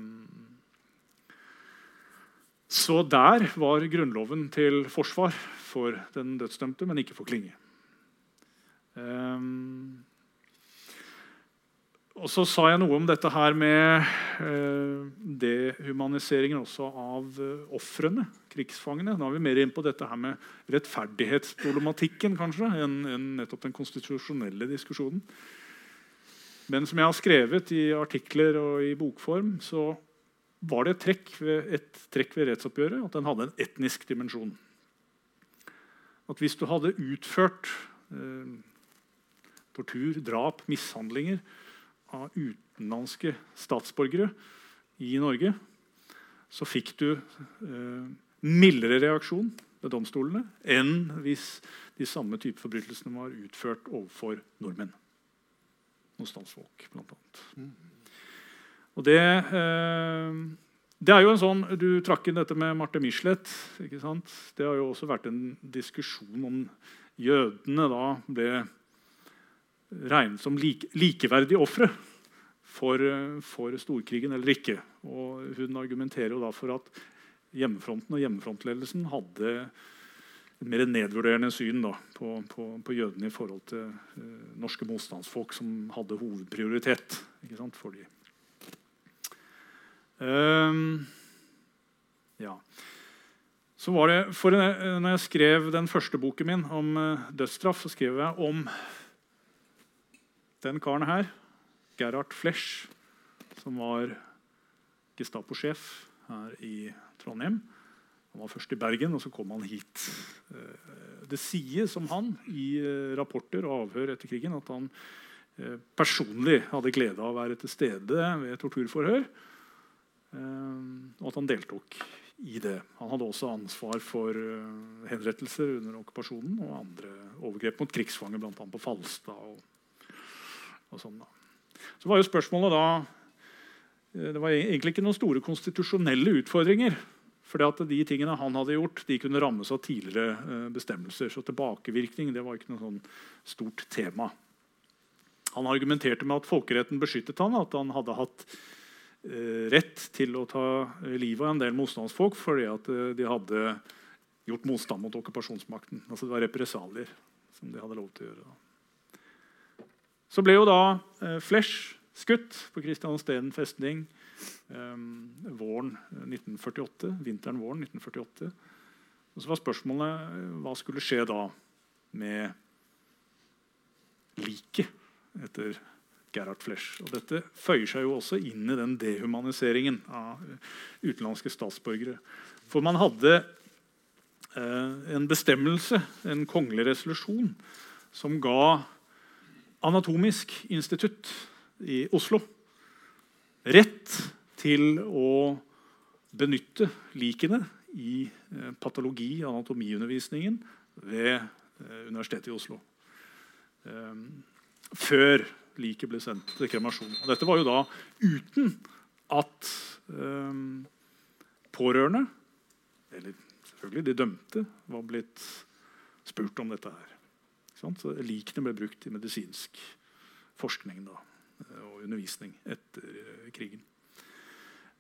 så der var Grunnloven til forsvar for den dødsdømte, men ikke for Klinge. Um, og så sa jeg noe om dette her med uh, dehumaniseringen også av uh, ofrene, krigsfangene. Nå er vi mer inn på dette her med rettferdighetsproblematikken kanskje, enn en nettopp den konstitusjonelle diskusjonen. Men som jeg har skrevet i artikler og i bokform, så var det et trekk ved, et trekk ved rettsoppgjøret at den hadde en etnisk dimensjon. At hvis du hadde utført eh, tortur, drap, mishandlinger av utenlandske statsborgere i Norge, så fikk du eh, mildere reaksjon ved domstolene enn hvis de samme type forbrytelsene var utført overfor nordmenn. Motstandsfolk, blant annet. Og det, eh, det er jo en sånn, Du trakk inn dette med Marte Michelet. ikke sant? Det har jo også vært en diskusjon om jødene da ble regnet som like, likeverdige ofre for, for, storkrigen eller ikke. Og hun argumenterer jo da for at hjemmefronten og hjemmefrontledelsen hadde et mer nedvurderende syn da, på, på, på, jødene i forhold til uh, norske motstandsfolk som hadde hovedprioritet for dem. Um, ja. Så var det, for når jeg skrev den første boken min om uh, dødsstraff, så skrev jeg om den karen her, Gerhard Flesch, som var Gestapo-sjef her i Trondheim. Han var først i Bergen, og så kom han hit. Eh, det sies om han i eh, rapporter og avhør etter krigen at han eh, personlig hadde glede av å være til stede ved torturforhør. Og at han deltok i det. Han hadde også ansvar for henrettelser under okkupasjonen og andre overgrep mot krigsfanger, bl.a. på Falstad. og, og sånn da. Så var jo spørsmålet da eh, Det var egentlig ikke noen store konstitusjonelle utfordringer. For de tingene han hadde gjort, de kunne rammes av tidligere eh, bestemmelser. Så tilbakevirkning det var ikke noe sånn stort tema. Han argumenterte med at folkeretten beskyttet han, at han hadde hatt eh, rett til å ta livet av en del motstandsfolk fordi at de hadde gjort motstand mot okkupasjonsmakten. Altså Det var represalier som de hadde lov til å gjøre. Så ble jo da eh, Flesh skutt på Kristiansteden festning eh, våren 1948, vinteren våren 1948. Og så var spørsmålet eh, hva skulle skje da med liket etter Gerhard Flesch. Og dette føyer seg jo også inn i den dehumaniseringen av utenlandske statsborgere. For man hadde eh, en bestemmelse, en kongelig resolusjon, som ga anatomisk institutt i Oslo rett til å benytte likene i eh, patologi- og anatomiundervisningen ved eh, Universitetet i Oslo. Eh, før liket ble sendt til kremasjon. Og dette var jo da uten at eh, pårørende, eller selvfølgelig de dømte, var blitt spurt om dette her. Så likene ble brukt i medisinsk forskning da, og undervisning etter eh, krigen.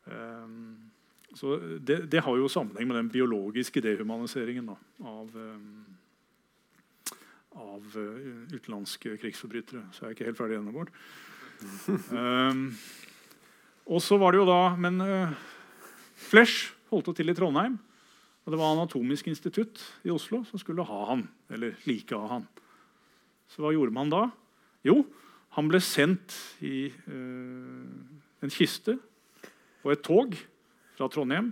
Um, så det, det, har jo sammenheng med den biologiske dehumaniseringen da, av, um, av uh, utenlandske krigsforbrytere. Så jeg er ikke helt ferdig ennå, Bård. Um, og så var det jo da Men uh, Flesch holdt til i Trondheim. Og det var Anatomisk institutt i Oslo som skulle ha han, eller like av han. Så hva gjorde man da? Jo, han ble sendt i uh, en kiste og et tog fra Trondheim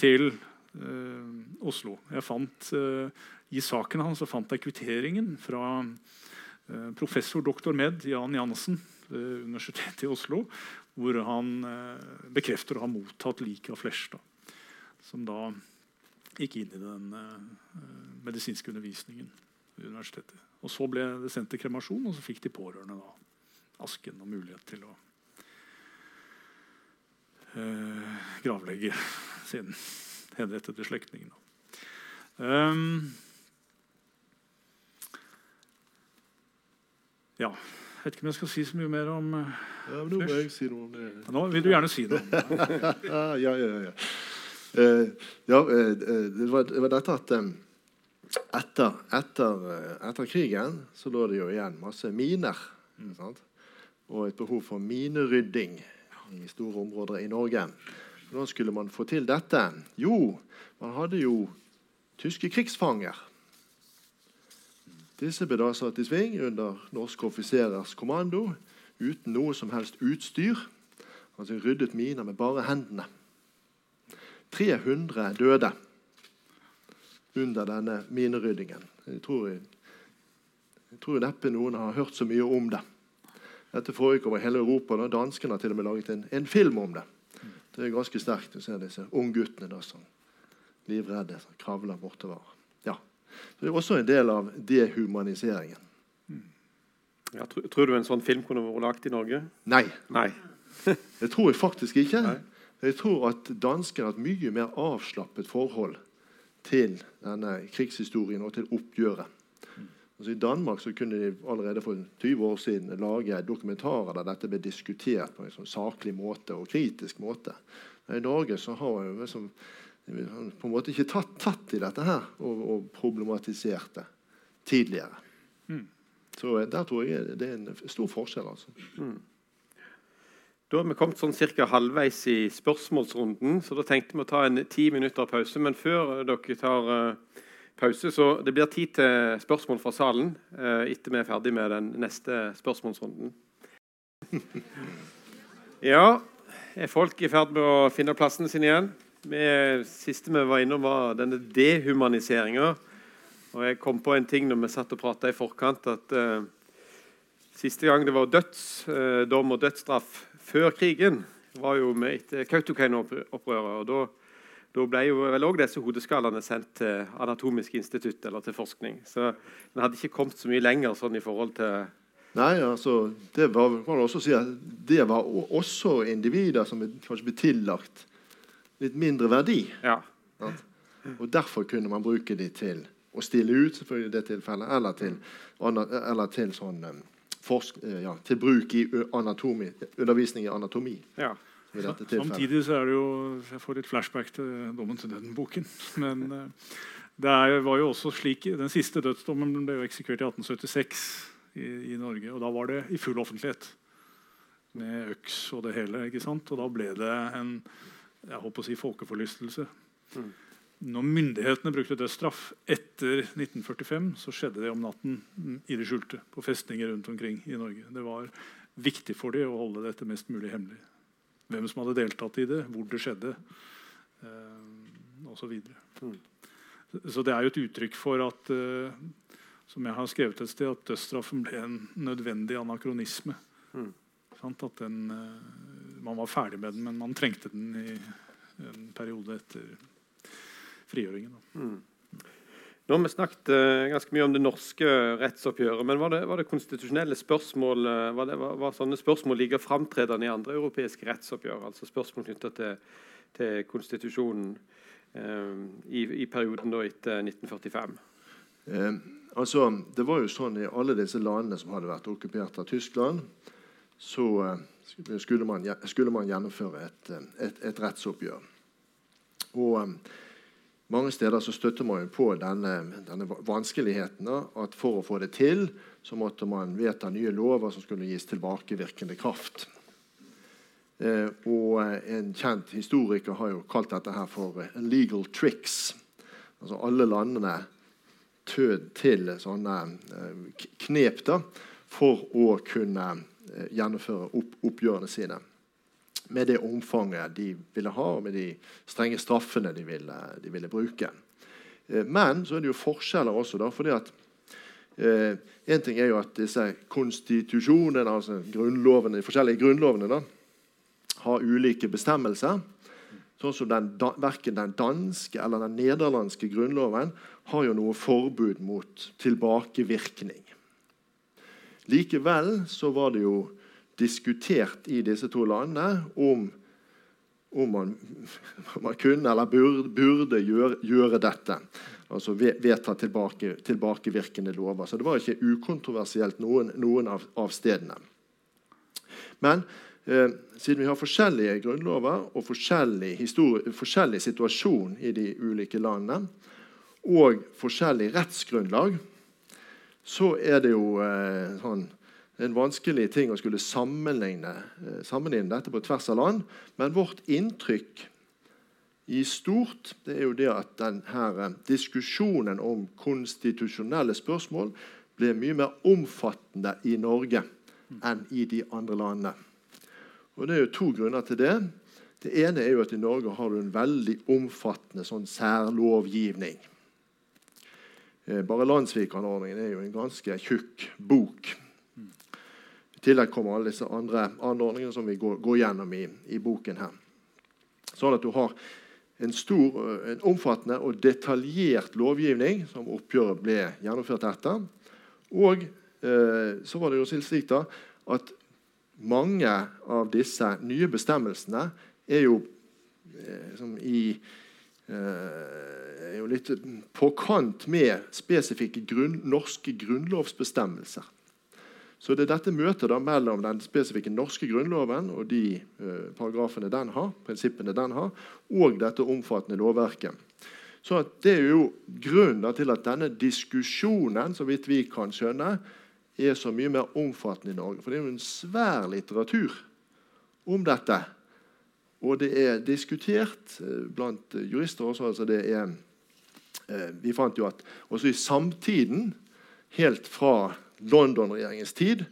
til uh, Oslo. Jeg fant, uh, I saken hans fant jeg kvitteringen fra professor doktor med Jan Jansen ved Universitetet i Oslo, hvor han bekrefter å ha mottatt liket av Flesch. Da, som da gikk inn i den medisinske undervisningen ved universitetet. Og Så ble det sendt til kremasjon, og så fikk de pårørende da, asken og mulighet til å Uh, gravlegge sin henrettede slektning. Um, ja. Jeg vet ikke om jeg skal si så mye mer om uh, ja, men Nå må jeg si noe om det. Nå vil du gjerne si noe. ja, ja, ja. ja. Uh, ja uh, det, var, det, var, dette at um, etter, etter, etter, krigen så lå det jo igjen masse miner. Mm. Og et behov for minerydding i store områder i Norge. Hvordan skulle man få til dette? Jo, man hadde jo tyske krigsfanger. Disse ble da satt i sving under norske offiserers kommando uten noe som helst utstyr. Altså ryddet miner med bare hendene. 300 døde under denne mineryddingen. Jeg tror, jeg, tror neppe noen har hørt så mye om det. Dette foregikk over hele Europa. Da. Danskene har til og med laget en, en, film om det. Det er ganske sterkt å se disse ungguttene som livredde kravler bortover. Ja. Det er også en del av dehumaniseringen. Ja, tror, tror, du en sånn film kunne vært lagt i Norge? Nei. Nei. det tror jeg faktisk ikke. Nei. Jeg tror at danskene har et mye mer avslappet forhold til denne krigshistorien og til oppgjøret. Altså I Danmark så kunne de allerede for 20 år siden lage dokumentarer der dette ble diskutert på en sånn saklig måte og kritisk måte. I Norge så har vi liksom, på en måte ikke tatt, tatt i dette her og, og problematisert det tidligere. Mm. Så der tror jeg det er en stor forskjell. altså. Mm. Da har vi kommet sånn cirka halvveis i spørsmålsrunden, så da tenkte vi å ta en ti minutter pause. Men før dere tar uh, pause, så det blir tid til spørsmål fra salen uh, etter vi er ferdig med den neste spørsmålsrunden. Ja, er folk i ferd med å finne plassene sine igjen? Det siste vi var innom, var denne dehumaniseringa. Og jeg kom på en ting når vi satt og prata i forkant, at uh, siste gang det var dødsdom uh, og dødsstraff før krigen, var jo med etter Kautokeino-opprøret. og da ble jo vel også disse hodeskallene sendt til Anatomisk institutt eller til forskning. Så den hadde ikke kommet så mye lenger sånn i forhold til Nei, altså, det var, kan også si at det var også individer som kanskje ble tillagt litt mindre verdi. Ja. Og Derfor kunne man bruke de til å stille ut, selvfølgelig i det tilfellet, eller til, eller til sånn um, forsk, ja, til bruk i anatomi, undervisning i anatomi. Ja. Samtidig så er det jo Jeg får litt flashback til 'Dommen til døden'-boken. Men uh, det er, var jo også slik Den siste dødsdommen ble jo eksekvert i 1876 i, i, Norge. Og da var det i full offentlighet. Med øks og det hele. ikke sant? Og da ble det en jeg håper å si folkeforlystelse. Mm. Når myndighetene brukte dødsstraff etter 1945, så skjedde det om natten i det skjulte. På festninger rundt omkring i Norge. Det var viktig for dem å holde dette mest mulig hemmelig hvem som hadde deltatt i det, hvor det skjedde eh, osv. Mm. Så det er jo et uttrykk for at eh, som jeg har skrevet et sted, at dødsstraffen ble en nødvendig anakronisme. Mm. At den, eh, man var ferdig med den, men man trengte den i, en periode etter frigjøringen. Mm. Nå har vi snakket uh, ganske mye om det norske rettsoppgjøret. Men var det, var det konstitusjonelle spørsmål uh, var, det, var, var, sånne spørsmål like framtredende i andre europeiske rettsoppgjør? Altså spørsmål knytta til, til, konstitusjonen uh, i, i, perioden da etter 1945? altså, det var jo sånn I alle disse landene som hadde vært okkupert av Tyskland, så skulle man, skulle man gjennomføre et, et, et rettsoppgjør. Og mange steder så støtter man på denne, denne vanskeligheten. At for å få det til så måtte man vedta nye lover som skulle gis tilbakevirkende kraft. Eh, og En kjent historiker har jo kalt dette her for 'legal tricks'. Altså Alle landene tød til sånne eh, knep da, for å kunne eh, gjennomføre opp, oppgjørene sine med det omfanget de ville ha, og med de strenge straffene de ville, de ville bruke. Eh, men så er det jo forskjeller også. da, fordi at eh, En ting er jo at disse konstitusjonene, altså grunnlovene, de forskjellige grunnlovene, da, har ulike bestemmelser. Sånn som den, Verken den danske eller den nederlandske grunnloven har jo noe forbud mot tilbakevirkning. Likevel så var det jo diskutert i disse to landene om, om man, man, kunne eller burde, burde gjøre, gjøre, dette. Altså vedta tilbake, tilbakevirkende lover. Så det var ikke ukontroversielt noen, noen av, av, stedene. Men eh, siden vi har forskjellige grunnlover og forskjellig, forskjellig situasjon i de ulike landene, og forskjellig rettsgrunnlag, så er det jo eh, sånn en vanskelig ting å skulle sammenligne, eh, sammenligne dette på tvers av land. Men vårt inntrykk i stort det er jo det at denne eh, diskusjonen om konstitusjonelle spørsmål ble mye mer omfattende i Norge enn i de andre landene. Og Det er jo to grunner til det. Det ene er jo at i Norge har du en veldig omfattende sånn særlovgivning. Eh, bare Landsvikanordningen er jo en ganske tjukk bok. I tillegg kommer alle disse andre anordningene som vi går, går gjennom i, i, boken. her. Sånn at du har en stor, en omfattende og detaljert lovgivning som oppgjøret ble gjennomført etter. Og eh, så var det jo slik da, at mange av disse nye bestemmelsene er jo eh, i eh, er jo litt på kant med spesifikke grunn, norske grunnlovsbestemmelser. Så det er dette møtet da mellom den spesifikke norske grunnloven og de uh, paragrafene den har, prinsippene den har, og dette omfattende lovverket. Så Det er jo grunnen til at denne diskusjonen så vidt vi kan skjønne, er så mye mer omfattende i Norge. For det er jo en svær litteratur om dette. Og det er diskutert uh, blant jurister også. altså det er, uh, Vi fant jo at også i samtiden, helt fra London-regjeringens tid,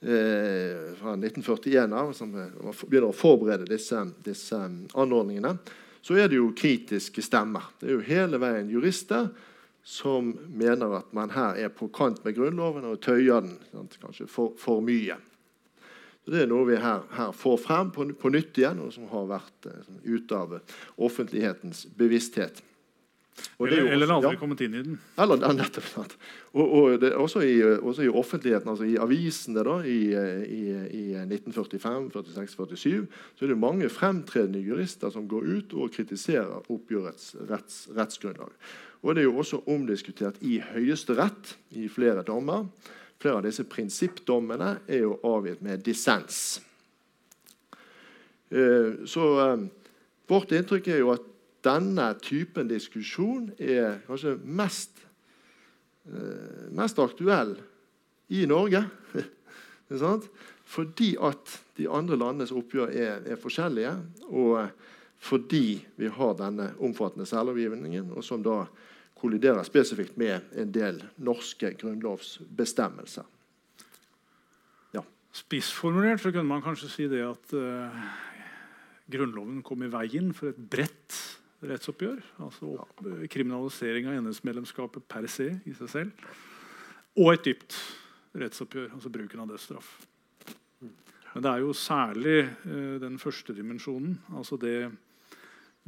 eh, fra 1941 av, som begynner å forberede disse, disse anordningene, så er det jo kritiske stemmer. Det er jo hele veien jurister som mener at man her er på kant med Grunnloven og tøyer den sant? kanskje for, for, mye. Det er noe vi her, her får frem på, på, nytt igjen, og som har vært eh, ute av offentlighetens bevissthet eller, også, eller aldri ja. kommet inn i den. Eller, nettopp. Og, og det, også, i, også, i, offentligheten, altså i avisene da, i, i, i 1945, 46, 47, så er det mange fremtredende jurister som går ut og kritiserer oppgjørets retts, rettsgrunnlag. Og det er jo også omdiskutert i Høyesterett i flere dommer. Flere av disse prinsippdommene er jo avgitt med dissens. Eh, så eh, vårt inntrykk er jo at denne typen diskusjon er kanskje mest, eh, mest aktuell i Norge. fordi at de andre landenes oppgjør er, er, forskjellige, og fordi vi har denne omfattende særlovgivningen, og som da kolliderer spesifikt med en del norske grunnlovsbestemmelser. Ja. Spissformulert så kunne man kanskje si det at uh, Grunnloven kom i veien for et bredt rettsoppgjør. Altså opp, kriminalisering av NS-medlemskapet per se i seg selv. Og et dypt rettsoppgjør, altså bruken av dødsstraff. Men det er jo særlig uh, den første dimensjonen, altså det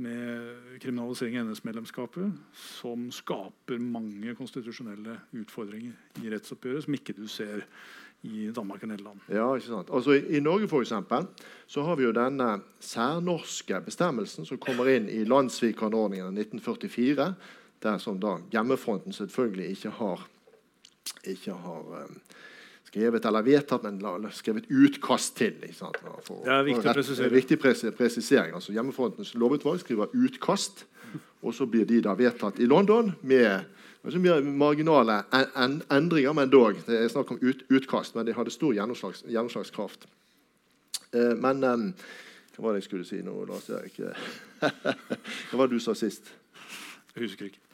med kriminalisering av NS-medlemskapet som skaper mange konstitusjonelle utfordringer i rettsoppgjøret som ikke du ser i Danmark og Nederland. Ja, ikke sant? Altså, I, Norge for eksempel, så har vi jo denne særnorske bestemmelsen som kommer inn i landssvikanordningen av 1944, der som da hjemmefronten selvfølgelig ikke har, ikke har um, skrevet eller vedtatt, men skrevet utkast til. For, det er viktig presisere. Viktig presisering. Altså, hjemmefrontens lovutvalg skriver utkast, og så blir de da vedtatt i London med mer marginale en, en, endringer, men dog. Det er snakk om ut, utkast, men de hadde stor gjennomslags, gjennomslagskraft. Eh, men um, hva var det jeg skulle si nå, Lars Erik? hva var det du sa sist? Jeg husker ikke.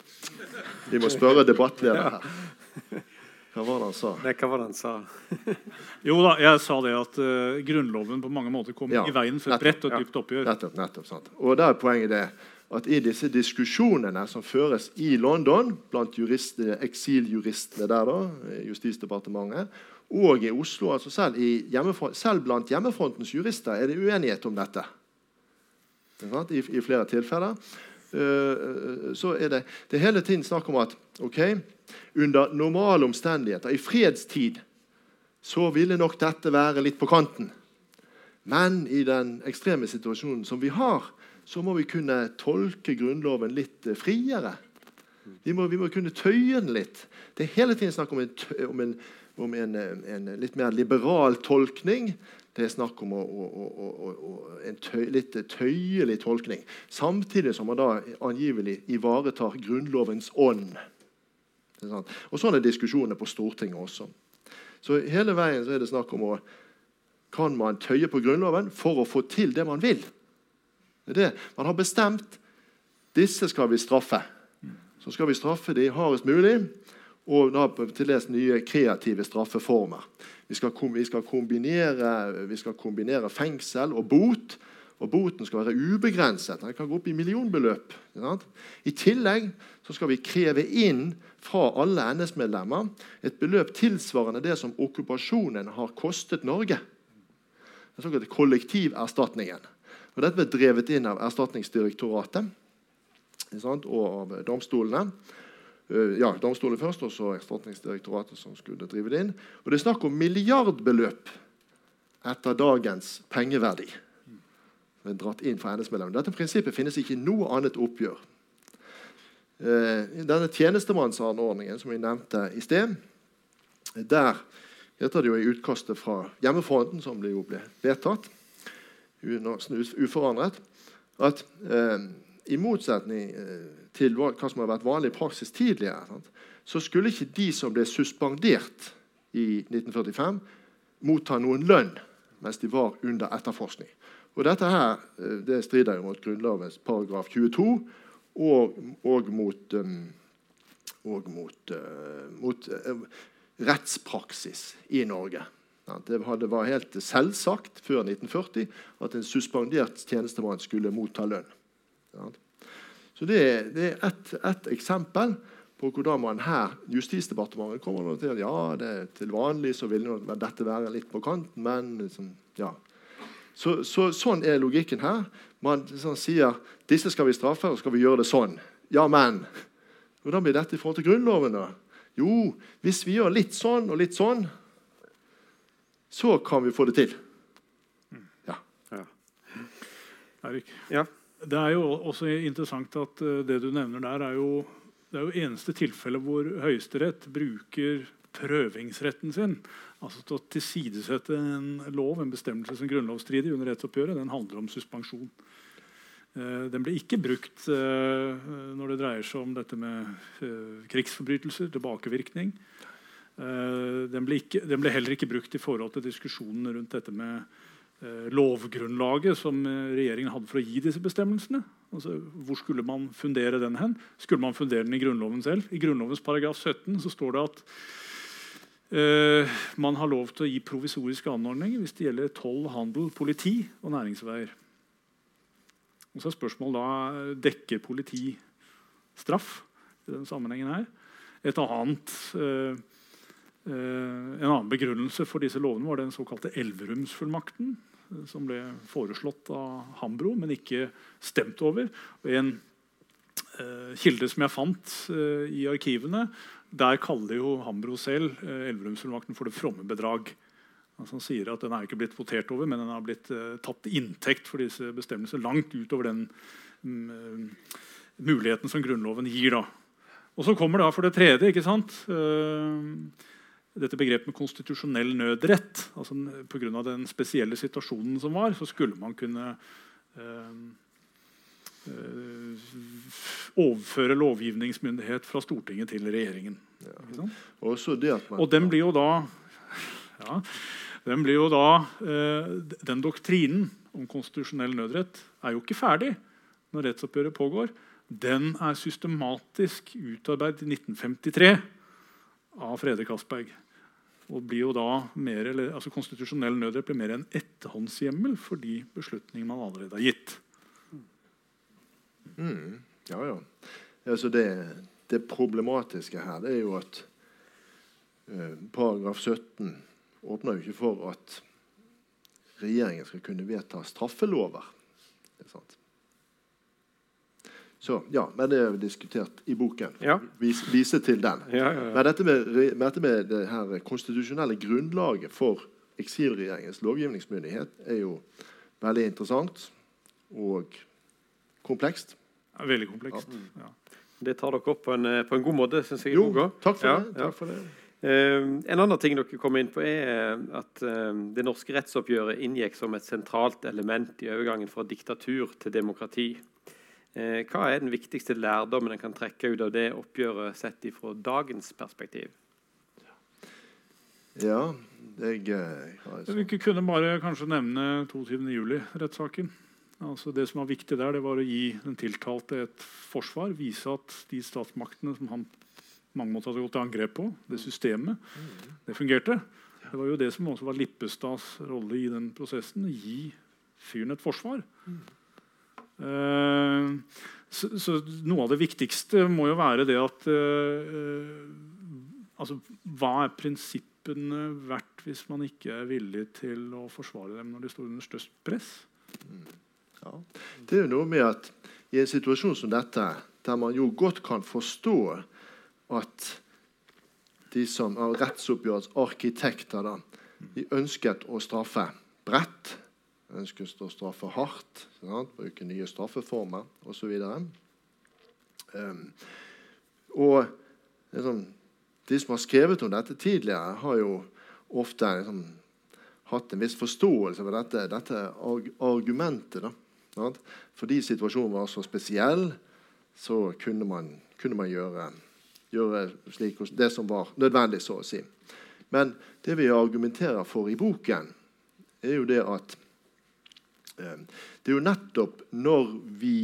Vi må spørre debattleder her. Hva var det han sa? Nei, hva var det han sa? jo da, Jeg sa det at uh, Grunnloven på mange måter kom ja, i veien for et bredt og dypt oppgjør. Nettopp, nettopp, sant. Og da er poenget det at i disse diskusjonene som føres i London blant eksiljuristene der, da, Justisdepartementet, og i Oslo altså selv, i selv, blant hjemmefrontens jurister er det uenighet om dette. I, i flere tilfeller. Uh, så er det, det er hele tiden snakk om at okay, under normale omstendigheter, i fredstid, så ville nok dette være litt på kanten. Men i den ekstreme situasjonen som vi har, så må vi kunne tolke Grunnloven litt eh, friere. Vi må, vi må kunne tøye den litt. Det er hele tiden snakk om en, om en, om en, en litt mer liberal tolkning. Det er snakk om å, å, å, en tøy, litt tøyelig tolkning. Samtidig som man da angivelig ivaretar Grunnlovens ånd. Og Sånn er diskusjonene på Stortinget også. Så hele veien så er det snakk om å Kan man tøye på Grunnloven for å få til det man vil? Det er det. Man har bestemt disse skal vi straffe. Så skal vi straffe de hardest mulig, og da til dels nye kreative straffeformer. Vi skal, skal vi skal, kombinere, fengsel og bot. Og boten skal være ubegrenset. Den kan gå opp i millionbeløp. I tillegg skal vi kreve inn fra alle NS-medlemmer et beløp tilsvarende det som okkupasjonen har kostet Norge. Den såkalte kollektiverstatningen. Og Dette ble drevet inn av Erstatningsdirektoratet og av domstolene. Eh, ja, domstolene først, og så Erstatningsdirektoratet som skulle drive det inn. Og Det er snakk om milliardbeløp etter dagens pengeverdi. Er dratt inn fra NS-medlemmene. Dette prinsippet finnes ikke i noe annet oppgjør. Eh, denne tjenestemannsanordningen som vi nevnte i sted, der heter det jo i utkastet fra Hjemmefronten, som jo ble vedtatt uforandret, at eh, i motsetning eh, til hva, som har vært vanlig praksis tidligere, så skulle ikke de som ble suspendert i 1945, motta noen lønn mens de var under etterforskning. Og Dette her, eh, det strider jo mot Grunnlovens paragraf 22 og, og mot, um, og mot, uh, mot uh, rettspraksis i Norge. Det var helt selvsagt før 1940 at en suspendert tjenestemann skulle motta lønn. Så Det, det er ett et eksempel på hvordan man her Justisdepartementet kommer til at ja, det er til vanlig så vil dette være litt på kanten, men liksom, ja. Så, så, sånn er logikken her. Man sånn, sier disse skal vi straffe, og skal vi gjøre det sånn. Ja, men. Hvordan blir dette i forhold til Grunnloven? da? Jo, hvis vi gjør litt sånn og litt sånn, så kan vi få det til. Ja. ja. Erik, ja. det er jo også interessant at uh, det du nevner der, er jo det er jo eneste tilfellet hvor Høyesterett bruker prøvingsretten sin altså til å tilsidesette en lov, en bestemmelse som grunnlovsstridig under rettsoppgjøret. Den handler om suspensjon. Uh, den ble ikke brukt uh, når det dreier seg om dette med krigsforbrytelser, tilbakevirkning. Eh, den ble, ikke, den ble, heller ikke brukt i forhold til diskusjonen rundt dette med eh, lovgrunnlaget som eh, regjeringen hadde for å gi disse bestemmelsene. Altså, hvor skulle man fundere den hen? Skulle man fundere den i Grunnloven selv? I Grunnlovens paragraf 17 så står det at uh, man har lov til å gi provisoriske anordninger hvis det gjelder toll, handel, politi og næringsveier. Og så er spørsmålet da dekker politi straff i denne sammenhengen her. Et annet uh, Eh, en annen begrunnelse for disse lovene var den såkalte Elverumsfullmakten. eh, som ble foreslått av Hambro, men ikke stemt over. En eh, kilde som jeg fant eh, i arkivene, der kaller jo Hambro selv eh, Elverumsfullmakten for det fromme bedrag. Altså han sier at Den er ikke blitt votert over, men den har blitt tatt til inntekt for disse bestemmelsene langt utover den mm, muligheten som Grunnloven gir. da. Og så kommer da for det tredje ikke sant? Dette begrepet med konstitusjonell nødrett. altså Pga. den spesielle situasjonen som var, så skulle man kunne overføre lovgivningsmyndighet fra Stortinget til regjeringen. Man Og den blir jo da ja, den blir jo da eh, Den doktrinen om konstitusjonell nødrett er jo ikke ferdig når rettsoppgjøret pågår. Den er systematisk utarbeidet i 1953 av Frede Castberg. Og blir jo da mer, eller, altså Konstitusjonell nødrett blir mer en etterhåndshjemmel for de beslutningene man allerede har gitt. Mm, ja, ja. Altså det, det problematiske her det er jo at eh, paragraf 17 åpner jo ikke for at regjeringen skal kunne vedta straffelover. Er. Så, ja, men Det er jo diskutert i boken. Ja. Vis, vise til den. Ja, ja. Men dette med, med dette med det her konstitusjonelle grunnlaget for eksilregjeringens lovgivningsmyndighet er jo veldig interessant og komplekst. Veldig komplekst. Ja. Det tar dere opp på en, eh, på en god måte, syns jeg. Jo, takk for Ja, det. Takk for det. Eh, en annen ting dere kom inn på, er at eh, det norske rettsoppgjøret inngikk som et sentralt element i overgangen fra diktatur til demokrati. Eh, hva er den viktigste lærdommen en kan trekke ut av det oppgjøret sett fra dagens perspektiv? Ja, jeg har Vi kunne bare kanskje nevne 22. Altså det som var viktig der, det var å gi den tiltalte et forsvar. Vise at de statsmaktene som han mange måter hadde gått til angrep på, det systemet, det fungerte. Det var jo det som også var Lippestads rolle i den prosessen. Gi fyren et forsvar. Eh, så, så noe av det viktigste må jo være det at uh, altså, Hva er prinsippene verdt hvis man ikke er villig til å forsvare dem når de står under størst press? Ja. Det er jo noe med at i en situasjon som dette, der man jo godt kan forstå at de som er rettsoppgjørets arkitekter, da, de ønsket å straffe bredt, ønsket å straffe hardt, sant? bruke nye straffeformer osv. Um, og liksom, de som har skrevet om dette tidligere, har jo ofte liksom, hatt en viss forståelse for dette, dette arg argumentet. Da, sant? Fordi situasjonen var så spesiell, så kunne man, kunne man gjøre, gjøre slik, det som var nødvendig, så å si. Men det vi argumenterer for i boken, er jo det at eh, det er jo nettopp når vi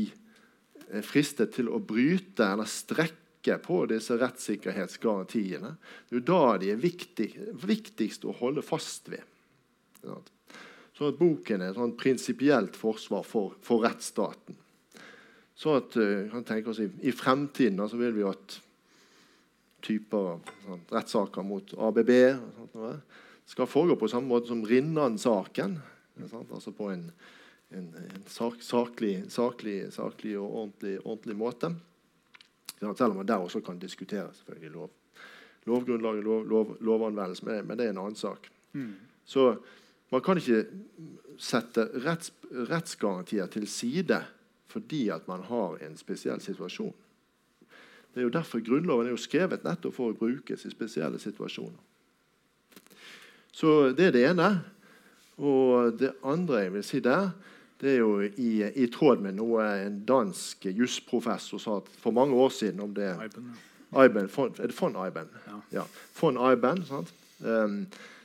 er fristet til å bryte eller strekke på disse rettssikkerhetsgarantiene, det er jo da de er viktig, viktigst å holde fast ved. Sant? Så at boken er et sånn prinsipielt forsvar for, for rettsstaten. Så at uh, tenke oss i, i fremtiden så vil vi at typer av sånn, rettssaker mot ABB sånt, noe, skal foregå på samme måte som Rinnan-saken. Altså på en, en, en sak, saklig, saklig, saklig og ordentlig, ordentlig måte. Sånn, selv om man der også kan diskutere selvfølgelig lov. lovgrunnlaget, lov, lov, lovanvendelse, men, men det er en annen sak. Så man kan ikke sette retts, rettsgarantier til side fordi at man har en spesiell situasjon. Det er jo derfor Grunnloven er jo skrevet nettopp for å brukes i spesielle situasjoner. Så det er det ene. Og det andre jeg vil si der, det er jo i, i tråd med noe en dansk jusprofessor sa for mange år siden om det Iben. Iben, von, er det von Eiben? Ja. Von Iben, sant? Um,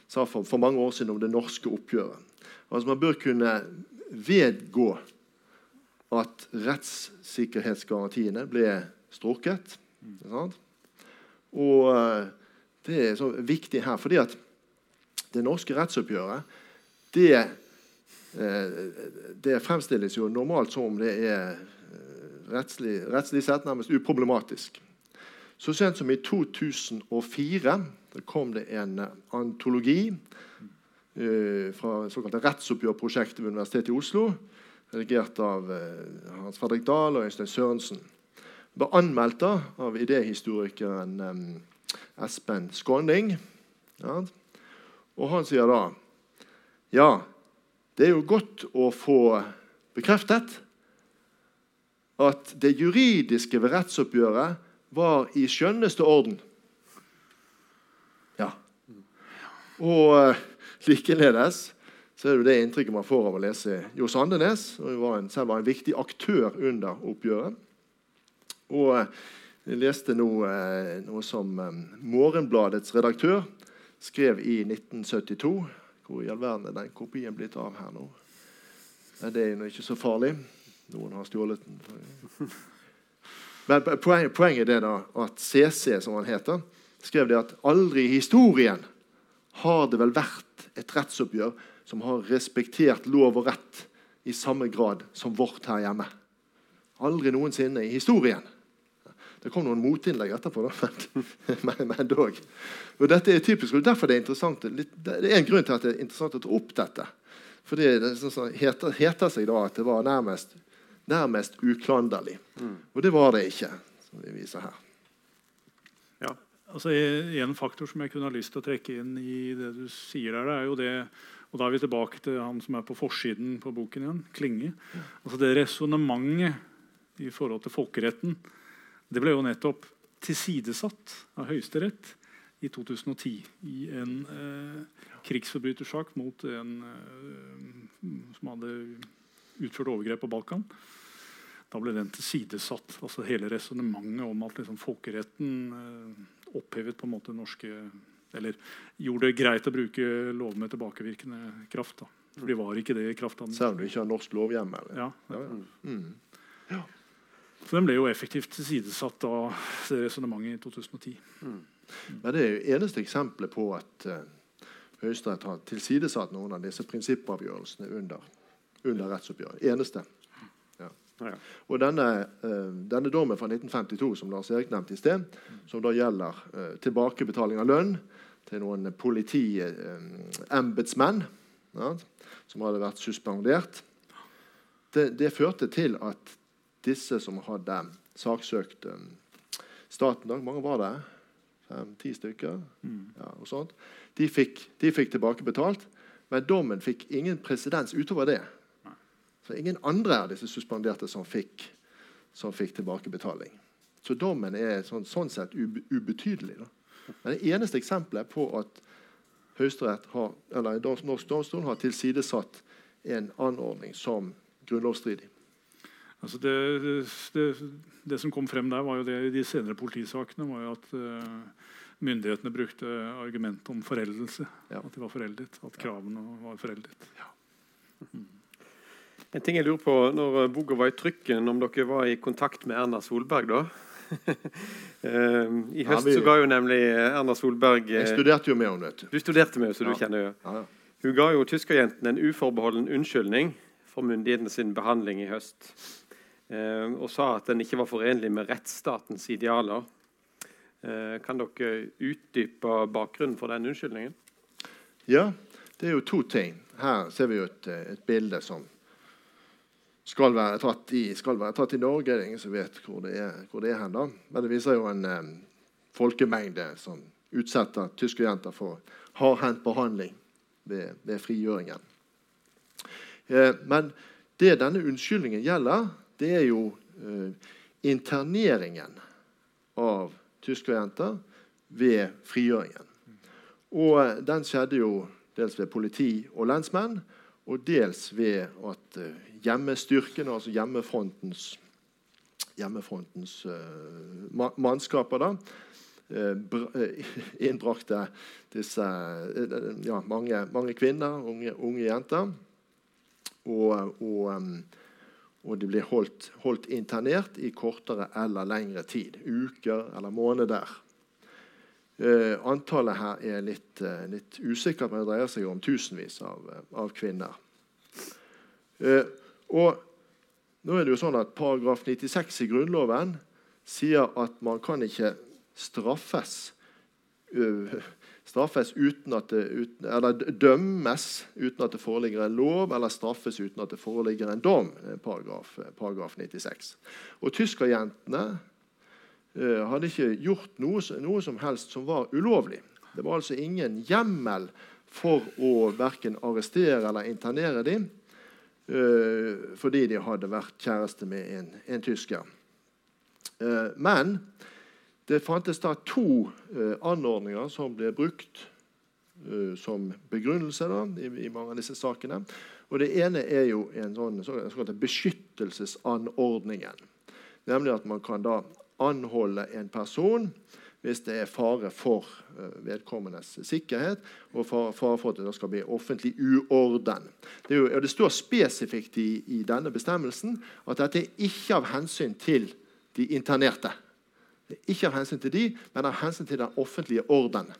sa for, for mange år siden om det norske oppgjøret. Altså Man bør kunne vedgå at rettssikkerhetsgarantiene ble strukket. Sant? Og eh, det er så viktig her, fordi at det norske rettsoppgjøret det, eh, det fremstilles jo normalt som om det er eh, rettslig, rettslig sett nærmest uproblematisk. Så sent som i 2004 da kom det en eh, antologi uh, fra såkalte rettsoppgjørprosjektet ved Universitetet i Oslo. Redigert av uh, Hans Fredrik Dahl og Øystein Sørensen. Det ble anmeldt av idéhistorikeren um, Espen Skånding. Ja. Og han sier da Ja, det er jo godt å få bekreftet at det juridiske ved rettsoppgjøret var i skjønneste orden. Ja. Og uh, likeledes så er det det inntrykket man får av å lese Jo Andenes. som var en, selv var en viktig aktør under oppgjøret. Og uh, jeg leste nå uh, noe som Morgenbladets redaktør skrev i 1972. Hvor i all verden er den kopien blitt av her nå? Det er jo ikke så farlig. Noen har stjålet den. Men poenget, er da at CC, som han heter, skrev det at aldri i historien har det vel vært et rettsoppgjør som har respektert lov og rett i samme grad som vårt her hjemme. Aldri noensinne i historien. Det kom noen motinnlegg etterpå, da, men, men dog. Og dette er typisk, og derfor det er interessant. Det er en grunn til at det er interessant å ta opp dette. For det sånn, heter, heter, seg da at det var nærmest nærmest uklanderlig. Mm. Og det var det ikke, som vi viser her. Ja, altså En faktor som jeg kunne ha lyst til å trekke inn i det du sier der, er jo det og Da er vi tilbake til han som er på forsiden på boken igjen, Klinge. Altså Det resonnementet i forhold til folkeretten det ble jo nettopp tilsidesatt av Høyesterett i 2010 i en eh, krigsforbrytersak mot en eh, som hadde utført overgrep på Balkan. Da ble den tilsidesatt. altså Hele resonnementet om at liksom, folkeretten eh, opphevet på en måte norske Eller gjorde det greit å bruke lov med tilbakevirkende kraft. da. For de var ikke det i kraft av Selv om du ikke har norsk lovhjemmel? Ja. ja, ja. Mm. ja. Så den ble jo effektivt tilsidesatt av det resonnementet i 2010. Mm. Men Det er jo eneste eksempelet på at uh, Høyesterett har tilsidesatt noen av disse prinsippavgjørelsene under, under rettsoppgjøret. Eneste. Og denne, uh, denne, dommen fra 1952 som Lars Erik nevnte i sted, som da gjelder uh, tilbakebetaling av lønn til noen politiembetsmenn uh, ja, som hadde vært suspendert, det, det, førte til at disse som hadde saksøkt staten Hvor mange var det? Fem-ti stykker? Mm. Ja, og sånt. De fikk, de fikk tilbakebetalt, men dommen fikk ingen presedens utover det. Så ingen andre av disse suspenderte som fikk, som fikk tilbakebetaling. Så dommen er sånn, sånn sett ubetydelig. Da. Men det eneste eksempelet på at har, eller norsk domstol har tilsidesatt en anordning som grunnlovsstridig. Altså det, det, det, som kom frem der, var jo det i de senere politisakene, var jo at uh, myndighetene brukte argumentet om foreldelse. Ja. At de var foreldet. At kravene var foreldet. Ja. Mm. En ting jeg lurer på, når boka var i trykken, om dere var i kontakt med Erna Solberg da? Ehm, I høst ja, vi... så ga jo nemlig Erna Solberg Jeg studerte jo med henne. vet Du Du studerte med henne, så du kjenner jo. Ja, Hun ga jo tyskerjentene en uforbeholden unnskyldning for myndighetene sin behandling i høst. Eh, og sa at den ikke var forenlig med rettsstatens idealer. Eh, kan dere utdype bakgrunnen for den unnskyldningen? Ja, det er jo to ting. Her ser vi jo et, et bilde som skal være tatt i, skal være tatt i Norge. Det er ingen som vet hvor det er, hvor det er hen. da. Men det viser jo en eh, folkemengde som utsetter tyske jenter for hardhendt behandling ved, ved frigjøringen. Eh, men det denne unnskyldningen gjelder, det er jo eh, interneringen av tyskerjenter ved frigjøringen. Og eh, den skjedde jo dels ved politi og lensmenn, og dels ved at hjemmestyrkene, hjemmestyrken, altså hjemmefrontens, hjemmefrontens uh, mannskaper, da, uh, innbrakte disse ja, mange, mange, kvinner, unge, unge jenter. Og, og, og de ble holdt, holdt, internert i kortere eller lengre tid. Uker eller måneder. Antallet her er litt, litt usikkert, men det dreier seg om tusenvis av, av kvinner. Og nå er det jo sånn at Paragraf 96 i Grunnloven sier at man kan ikke straffes straffes uten at det, uten, eller dømmes uten at det foreligger en lov, eller straffes uten at det foreligger en dom. Paragraf, paragraf 96. Og tyskerjentene uh, hadde ikke gjort noe, noe, som helst som var ulovlig. Det var altså ingen hjemmel for å verken arrestere eller internere dem uh, fordi de hadde vært kjæreste med en, en tysker. Uh, men det fantes da to eh, anordninger som ble brukt eh, som begrunnelse da, i, i, mange av disse sakene. Og Det ene er jo en sånn såkalt beskyttelsesanordningen. Nemlig at man kan da anholde en person hvis det er fare for uh, vedkommendes sikkerhet og fare, for at det skal bli offentlig uorden. Det, jo, det står spesifikt i, i, denne bestemmelsen at dette er ikke av hensyn til de internerte. Det er Ikke av hensyn til de, men av hensyn til den offentlige orden.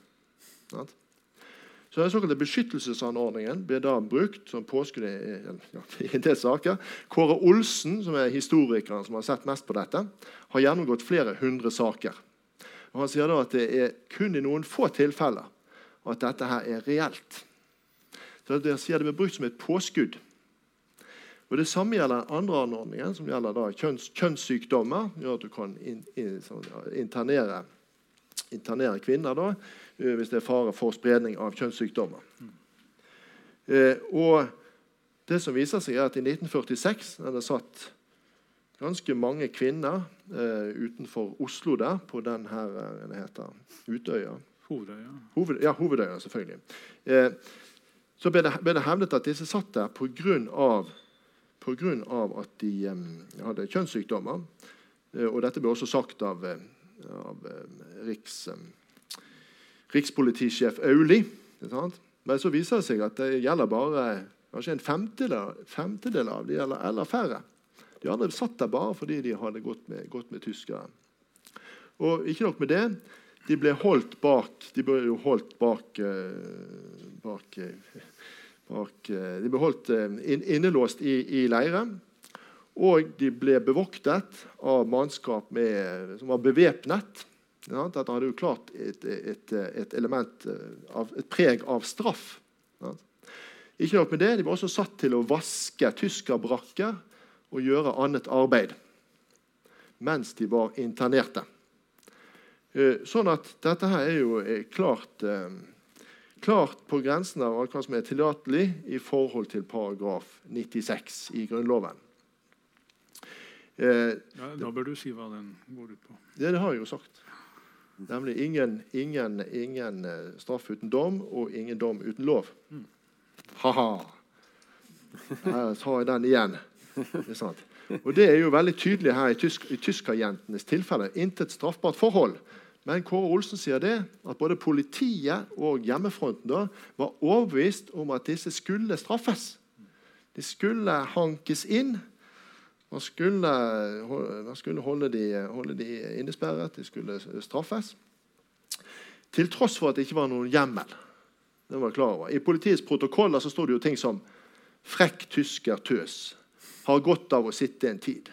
Så Den såkalte beskyttelsesanordningen ble da brukt som påskudd i, ja, i en del saker. Kåre Olsen, som er historikeren som har sett mest på dette, har gjennomgått flere hundre saker. Og Han sier da at det er kun i noen få tilfeller at dette her er reelt. Så Det sier det ble brukt som et påskudd. Og Det samme gjelder den andre anordningen, som gjelder da kjønns, kjønnssykdommer. gjør at du kan in, in, sånn, internere, internere, kvinner da, eh, hvis det er fare for spredning av kjønnssykdommer. Mm. Eh, og det som viser seg er at I 1946 er det satt ganske mange kvinner eh, utenfor Oslo der, på den her det heter, Utøya. Hovedøya. Hoved, ja, Hovedøya, selvfølgelig. Så ble det, ble det hevdet at disse satt der pga av at de um, hadde kjønnssykdommer. Og dette ble også sagt av, av uh, riks, um, rikspolitisjef Auli. Men så viser det seg at det gjelder bare kanskje en femtedel, femtedel av de, eller, eller, færre. De andre satt der bare fordi de hadde gått med, gått med tyskere. Og ikke nok med det. De ble holdt bak De ble jo holdt bak, bak bak, eh, de ble holdt eh, innelåst i, i leire. Og de ble bevoktet av mannskap med, som var bevæpnet. Ja, dette hadde jo klart et, et, et, element eh, av, et preg av straff. Ja. Ikke nok med det, De var også satt til å vaske tyskerbrakker og gjøre annet arbeid mens de var internerte. Sånn at dette her er jo klart klart på grensen av hva som er tillatelig i forhold til paragraf 96 i Grunnloven. Eh, ja, da bør du si hva den går ut på. Det, det har jeg jo sagt. Nemlig ingen, ingen, ingen eh, straff uten dom og ingen dom uten lov. Mm. Ha-ha! Her tar jeg den igjen. Det sant. Og Det er jo veldig tydelig her i, tysk, i tyskerjentenes tilfelle. Intet straffbart forhold. Men Kåre Olsen sier det, at både politiet og hjemmefronten da, var overbevist om at disse skulle straffes. De skulle hankes inn. Man skulle, man skulle holde, de, de innesperret. De skulle straffes. Til tross for at det ikke var noen hjemmel. Det var klar over. I politiets protokoller så sto det jo ting som 'frekk tysker tøs'. 'Har godt av å sitte en tid'.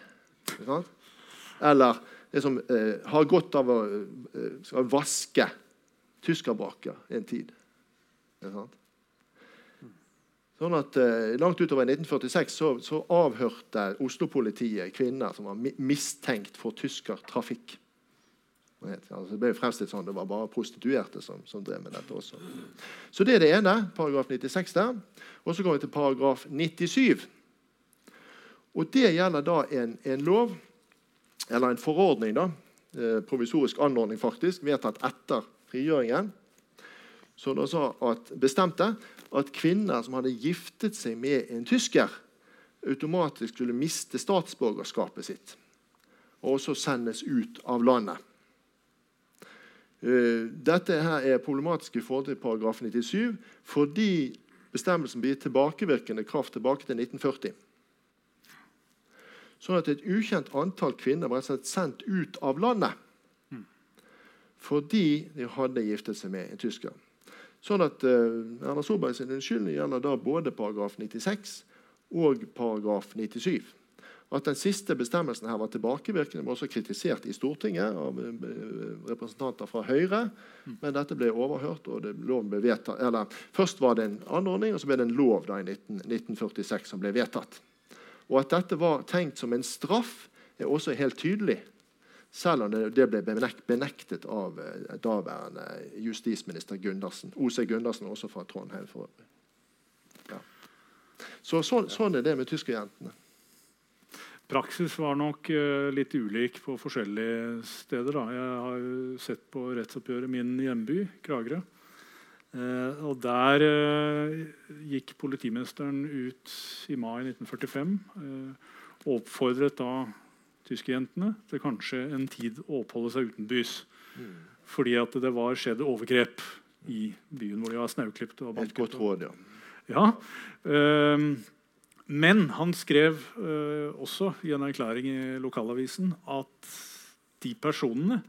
Eller det som eh, har godt av å eh, vaske tyskerbraker en tid. Sånn at eh, Langt utover i 1946 så, så avhørte Oslo-politiet kvinner som var mistenkt for tyskertrafikk. Altså, det ble fremstilt sånn, det var bare prostituerte som, som, drev med dette også. Så det er det ene, paragraf 96 der. Og så går vi til paragraf 97. Og Det gjelder da en, en lov eller en forordning, da, eh, provisorisk anordning faktisk, vedtatt etter frigjøringen, som da sa at, bestemte at kvinner som hadde giftet seg med en tysker, automatisk skulle miste statsborgerskapet sitt og også sendes ut av landet. Eh, dette her er problematisk i forhold til paragraf 97 fordi bestemmelsen blir tilbakevirkende kraft tilbake til 1940 sånn at et ukjent antall kvinner var sendt ut av landet fordi de hadde giftet seg med en tysker. Sånn at uh, Erna Solberg sin unnskyldning gjelder da både paragraf 96 og paragraf 97. at den siste bestemmelsen her var tilbakevirkende. var også kritisert i Stortinget av eh, representanter fra Høyre. Men dette ble overhørt, og det, loven ble vedtatt. Eller, først var det en anordning, og så ble det en lov da, i 19, 1946 som ble vedtatt. Og at dette var tenkt som en straff, er også helt tydelig. Selv om det, ble benektet av eh, daværende justisminister Gundersen. O.C. Gundersen, også fra Trondheim. for øvrig. Ja. Så, så, sånn er det med tyskerjentene. Praksis var nok eh, litt ulik på forskjellige steder. Da. Jeg har jo sett på rettsoppgjøret min hjemby, Kragerø. Eh, og der eh, gikk politimesteren ut i mai 1945 eh, og oppfordret da tyskerjentene til kanskje en tid å oppholde seg utenbys. Fordi at det var skjedd overgrep i byen hvor de var snauklipt. og Et godt råd, ja. ja. Um, men han skrev uh, også i en erklæring i lokalavisen at de personene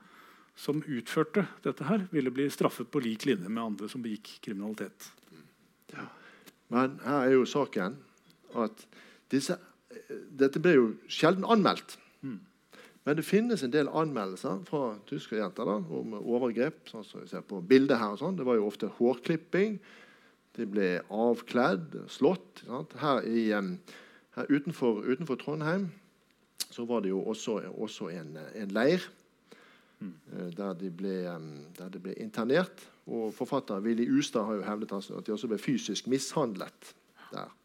som utførte dette, her, ville bli straffet på lik linje med andre som begikk kriminalitet. Men her er jo saken at disse, dette ble jo sjelden anmeldt. Men det finnes en del anmeldelser fra tyskerjenter da, om overgrep. sånn som vi ser på bildet her og sånn. Det var jo ofte hårklipping. De ble avkledd, slått. Sant? Her, i, her utenfor, utenfor Trondheim så var det jo også, også en, en leir mm. der de, ble, der de ble internert. Og forfatter Willy Ustad har jo hevdet altså at de også ble fysisk mishandlet der.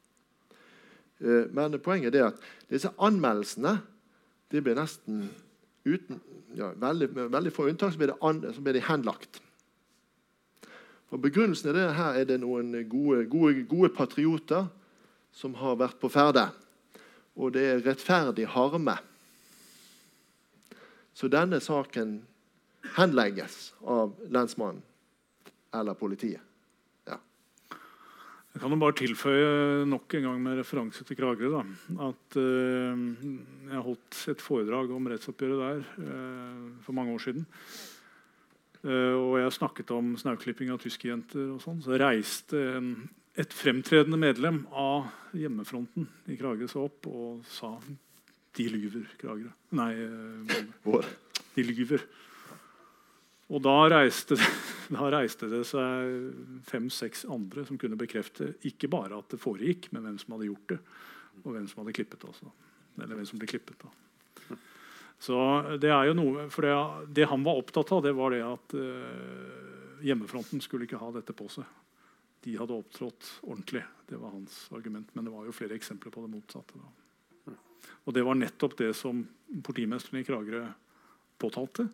Eh, Men poenget er at disse anmeldelsene de ble nesten uten ja, veldig, veldig få unntak så ble, det an, så ble de henlagt. Og Begrunnelsen er det her er det noen gode, gode, gode patrioter som har vært på ferde. Og det er rettferdig harme. Så denne saken henlegges av lensmannen eller politiet. Jeg kan jo bare tilføye nok en gang med referanse til Kragerø da, at eh, jeg holdt et foredrag om rettsoppgjøret der eh, for mange år siden. Eh, og jeg snakket om snauklipping av tyskerjenter. og sånn, Så reiste en, et fremtredende medlem av hjemmefronten i Kragerø seg opp og sa de lyver, Kragerø. Nei, eh, de lyver. Og da reiste, da reiste det seg fem-seks andre som kunne bekrefte ikke bare at det foregikk, men hvem som hadde gjort det, og hvem som hadde klippet. Også. Eller hvem som ble klippet. Da. Så det er jo noe, for det, det han var opptatt av, det var det at eh, hjemmefronten skulle ikke ha dette på seg. De hadde opptrådt ordentlig. Det var hans argument. Men det var jo flere eksempler på det motsatte. Da. Og det var nettopp det som politimesteren i Kragerø påtalte.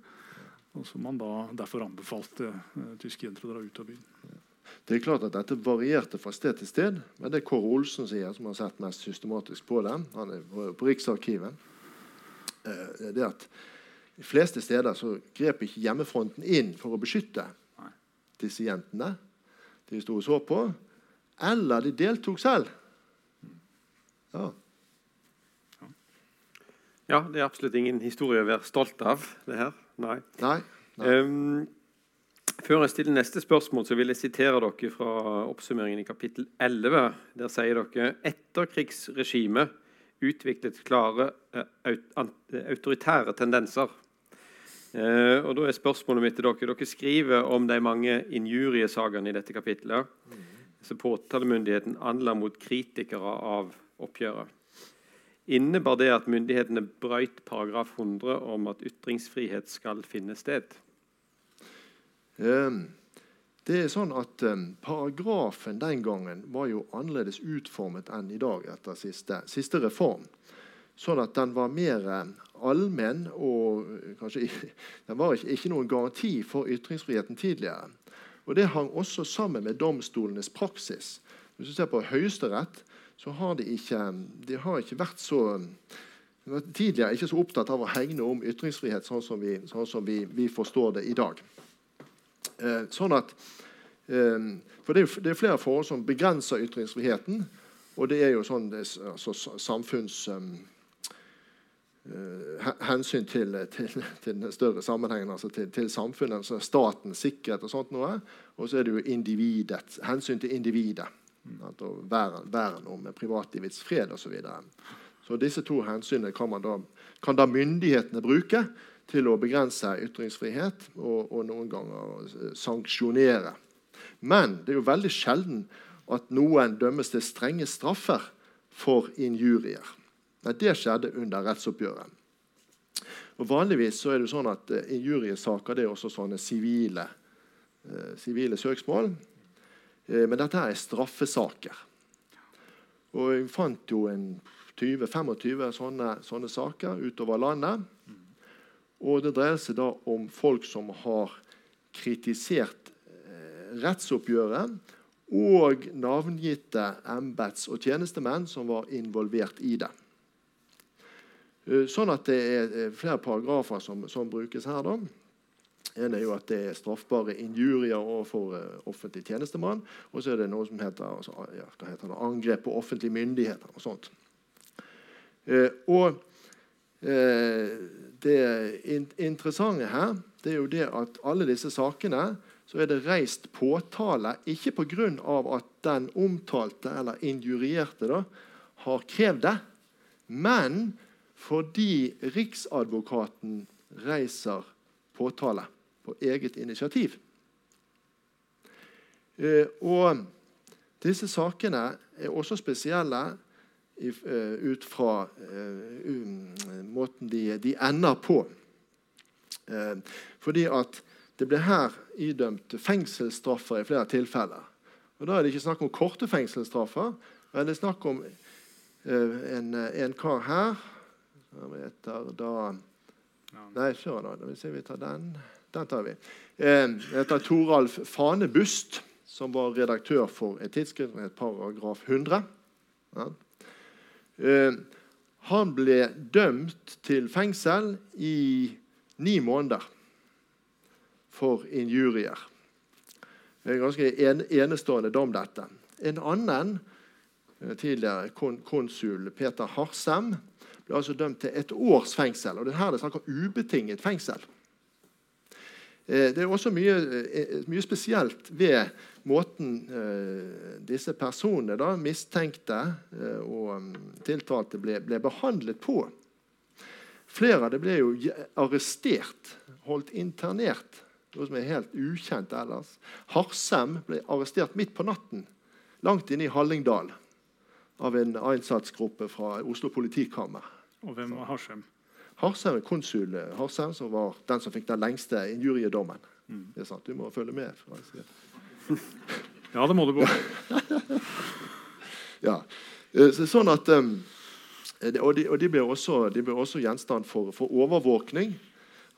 Og som man da derfor anbefalte uh, tyske jenter å dra ut av byen. Det er klart at Dette varierte fra sted til sted, men det Kåre Olsen sier, som har sett mest systematisk på det, han er på, på Riksarkivet, eh, det er at de fleste steder så grep ikke hjemmefronten inn for å beskytte Nei. disse jentene. De sto og så på, eller de deltok selv. Ja. Ja, det er absolutt ingen historie å være stolt av. det her. Nei. Nei. Nei. Um, før jeg stiller neste spørsmål, så vil jeg sitere dere fra oppsummeringen i kapittel 11. Der sier dere etterkrigsregimet utviklet klare aut- autoritære tendenser. Uh, og da er spørsmålet mitt til dere Dere skriver om de mange injuriesakene i dette kapittelet. Så påtalemyndigheten anla mot kritikere av oppgjøret. Innebar det at myndighetene brøyt paragraf 100 om at ytringsfrihet skal finne sted? Eh, Det er sånn at eh, Paragrafen den gangen var jo annerledes utformet enn i dag etter siste, siste reform. Sånn at den var mer eh, allmenn og eh, kanskje Den var ikke, ikke noen garanti for ytringsfriheten tidligere. Og Det hang også sammen med domstolenes praksis. Hvis du ser på Høyesterett, så har de ikke, de har ikke vært så tidligere ikke så opptatt av å hegne om ytringsfrihet sånn som vi, sånn som vi, vi forstår det i dag. Eh, sånn at, eh, for det er, det er flere forhold som begrenser ytringsfriheten. Og det er jo sånn det, altså, samfunns um, hensyn til, til, til den større sammenhengen, altså til, til samfunnet, altså statens sikkerhet og sånt noe. Og så er det jo hensyn til individet. Sant, være, være noe med privatlivets fred osv. Så så disse to hensynene kan, da, kan da myndighetene bruke til å begrense ytringsfrihet og, og noen ganger sanksjonere. Men det er jo veldig sjelden at noen dømmes til strenge straffer for injurier. Nei, det skjedde under rettsoppgjøret. Og Vanligvis så er det sånn at uh, injuriesaker det er også sånne sivile uh, søksmål. Uh, men dette er straffesaker. Og jeg fant jo en 20-25 sånne, sånne, saker utover landet. Og det dreier seg da om folk som har kritisert rettsoppgjøret og navngitte embets- og tjenestemenn som var involvert i det. Eh, sånn at det er eh, flere paragrafer som, som brukes her. da. En er jo at det er straffbare injurier overfor uh, offentlig tjenestemann. Og så er det noe som heter, altså, ja, heter det, angrep på offentlige myndigheter. og sånt. Uh, og uh, det in interessante her det er jo det at alle disse sakene så er det reist påtale ikke pga. at den omtalte eller injurierte da, har krevd det, men fordi Riksadvokaten reiser påtale på eget initiativ. Eh, og disse sakene er også spesielle eh, ut fra eh, um, måten de, de ender på. Fordi at det ble her idømt fengselsstraffer i flere tilfeller. Og Da er det ikke snakk om korte fengselsstraffer, men det er snakk om en, en, kar her som heter da Nei, kjør da. Da vil se, vi tar den. Den tar vi. Uh, heter Toralf Fanebust, som var redaktør for et tidsskrift med paragraf 100. Ja. Uh, han ble dømt til fengsel i ni måneder for injurier. Det er en ganske enestående dom, dette. En annen eh, tidligere konsul, Peter Harsem, ble altså dømt til et års fengsel. og det her er snakk om ubetinget fengsel. Eh, det er også mye, eh, mye spesielt ved måten disse personene, da, mistenkte og mm, tiltalte, ble, ble behandlet på. Flere av dem ble jo arrestert, holdt internert noe som er helt ukjent ellers. Harsem ble arrestert midt på natten langt inne i Hallingdal av en innsatsgruppe fra Oslo politikammer. Og hvem var Harsem? Harsem er konsul Harsem, som var den som fikk den lengste injuriedommen. Mm. Det er sant, Du må følge med. ja, det må du, på. ja. Eh, sånn at, um, og, de, og de, ble også, de ble også gjenstand for, for overvåkning.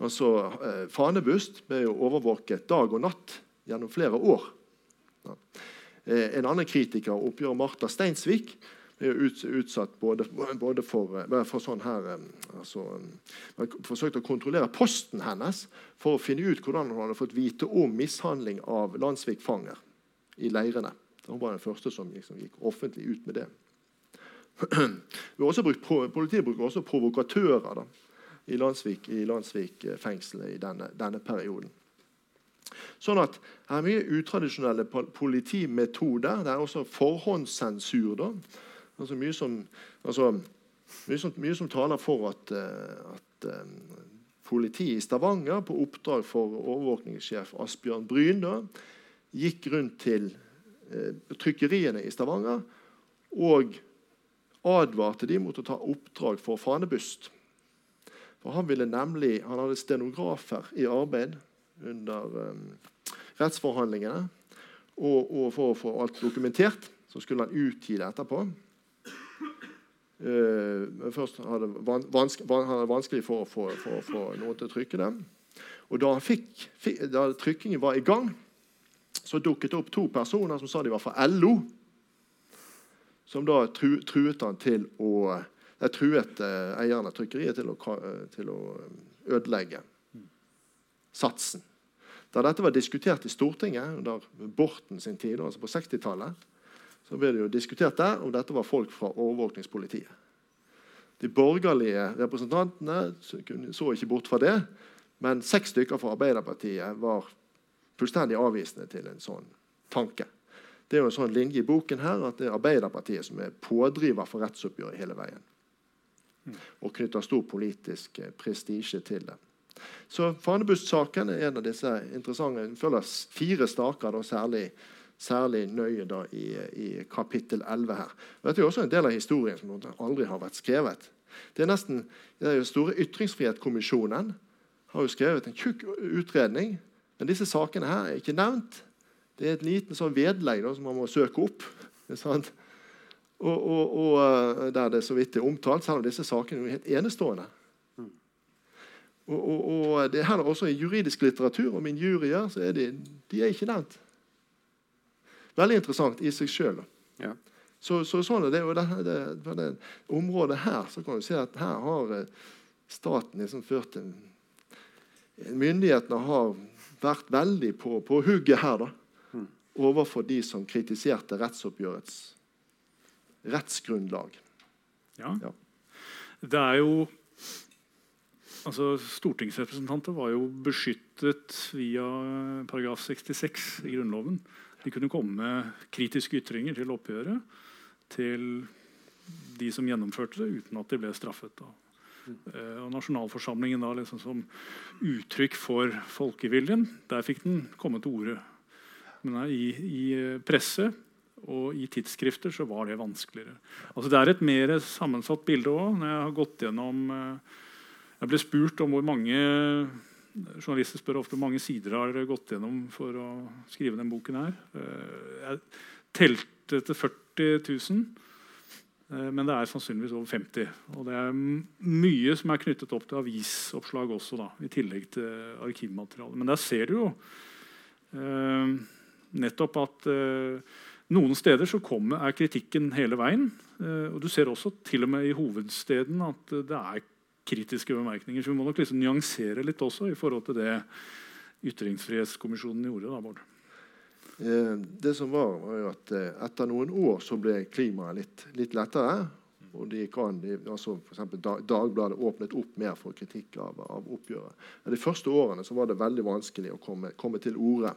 Altså, eh, Fanebust ble jo overvåket dag og natt gjennom flere år. Eh, en annen kritiker, oppgjør Martha Steinsvik, ut, utsatt både, både for, eh, for, sånn her eh, altså, Man forsøkte å kontrollere posten hennes for å finne ut hvordan hun hadde fått vite om mishandling av landssvikfanger i leirene. Hun var den første som liksom, gikk offentlig ut med det. Brukt, politiet bruker også provokatører. da i Landsvik, i Landsvik eh, fengselet i denne, denne, perioden. Sånn at Det er mye utradisjonelle politimetoder. Det er også forhåndssensur. da. Altså mye som, altså, mye som, mye som taler for at, uh, at uh, politiet i Stavanger, på oppdrag for overvåkningssjef Asbjørn Bryn, da, gikk rundt til eh, trykkeriene i Stavanger og advarte de mot å ta oppdrag for fanebust. For han ville nemlig, han hadde stenografer i arbeid under eh, rettsforhandlingene. Og, og, for å få alt dokumentert så skulle han utgi det etterpå. Uh, først hadde han vanske, hadde vanskelig for å få, noen til å trykke det. Og da, fikk, fikk, da trykkingen var i gang, så dukket det opp to personer som sa de var fra LO. Som da tru, truet han til å jeg truet eh, eieren av trykkeriet til å, eh, til å, eh, ødelegge satsen. Da dette var diskutert i Stortinget under Borten sin tid, altså på 60-tallet, så ble det jo diskutert der om dette var folk fra overvåkningspolitiet. De borgerlige representantene så ikke bort fra det, men seks stykker fra Arbeiderpartiet var fullstendig avvisende til en sånn tanke. Det er jo en sånn linje i boken her at det er Arbeiderpartiet som er pådriver for rettsoppgjøret hele veien. og knytter stor politisk eh, prestisje til det. Så Fanebust-saken er en av disse interessante. Følger fire staker da, særlig, særlig nøye da, i, i, kapittel 11 her. Og dette er også en del av historien som aldri har vært skrevet. Det er nesten, det er jo store Ytringsfrihetskommisjonen har jo skrevet en tjukk utredning. Men disse sakene her er ikke nevnt. Det er et liten sånn vedlegg da, som man må søke opp. Og, og, og, eh, der det så vidt er omtalt, selv om disse sakene er helt enestående. Og, og, det er heller også i juridisk litteratur om injurier så er de, de er ikke nevnt. Veldig interessant i seg sjøl. Ja. Så, så, sånn er det. Og det, det, på det området her så kan du se at her har eh, staten liksom ført en Myndighetene har vært veldig på, på hugget her da, mm. overfor de som kritiserte rettsoppgjørets rettsgrunnlag. Ja. ja. Det er jo Altså, Stortingsrepresentanter var jo beskyttet via paragraf 66 i Grunnloven. De kunne komme med kritiske ytringer til oppgjøret til de som gjennomførte det, uten at de ble straffet. Eh, og Nasjonalforsamlingen da liksom som uttrykk for folkeviljen, der fikk den komme til orde. Men i, i presse og i tidsskrifter så var det vanskeligere. Altså, det er et mer sammensatt bilde òg. Jeg har gått gjennom eh, jeg ble spurt om hvor mange Journalister spør ofte hvor mange sider har dere gått gjennom for å skrive denne boken. her. Eh, jeg telte til 40 000, eh, men det er sannsynligvis over 50. Og det er mye som er knyttet opp til avisoppslag også, da, i tillegg til arkivmateriale. Men der ser du jo eh, nettopp at noen steder så kommer, er kritikken hele veien. Og Du ser også til og med i hovedsteden at det er kritiske bemerkninger. Så vi må nok liksom nyansere litt også i forhold til det Ytringsfrihetskommisjonen gjorde. da, Bård. Eh, det som var, var jo at eh, Etter noen år så ble klimaet litt, litt lettere. og de kan, de, altså for Dagbladet åpnet opp mer for kritikk av, av oppgjøret. Men de første årene så var det veldig vanskelig å komme, komme til orde.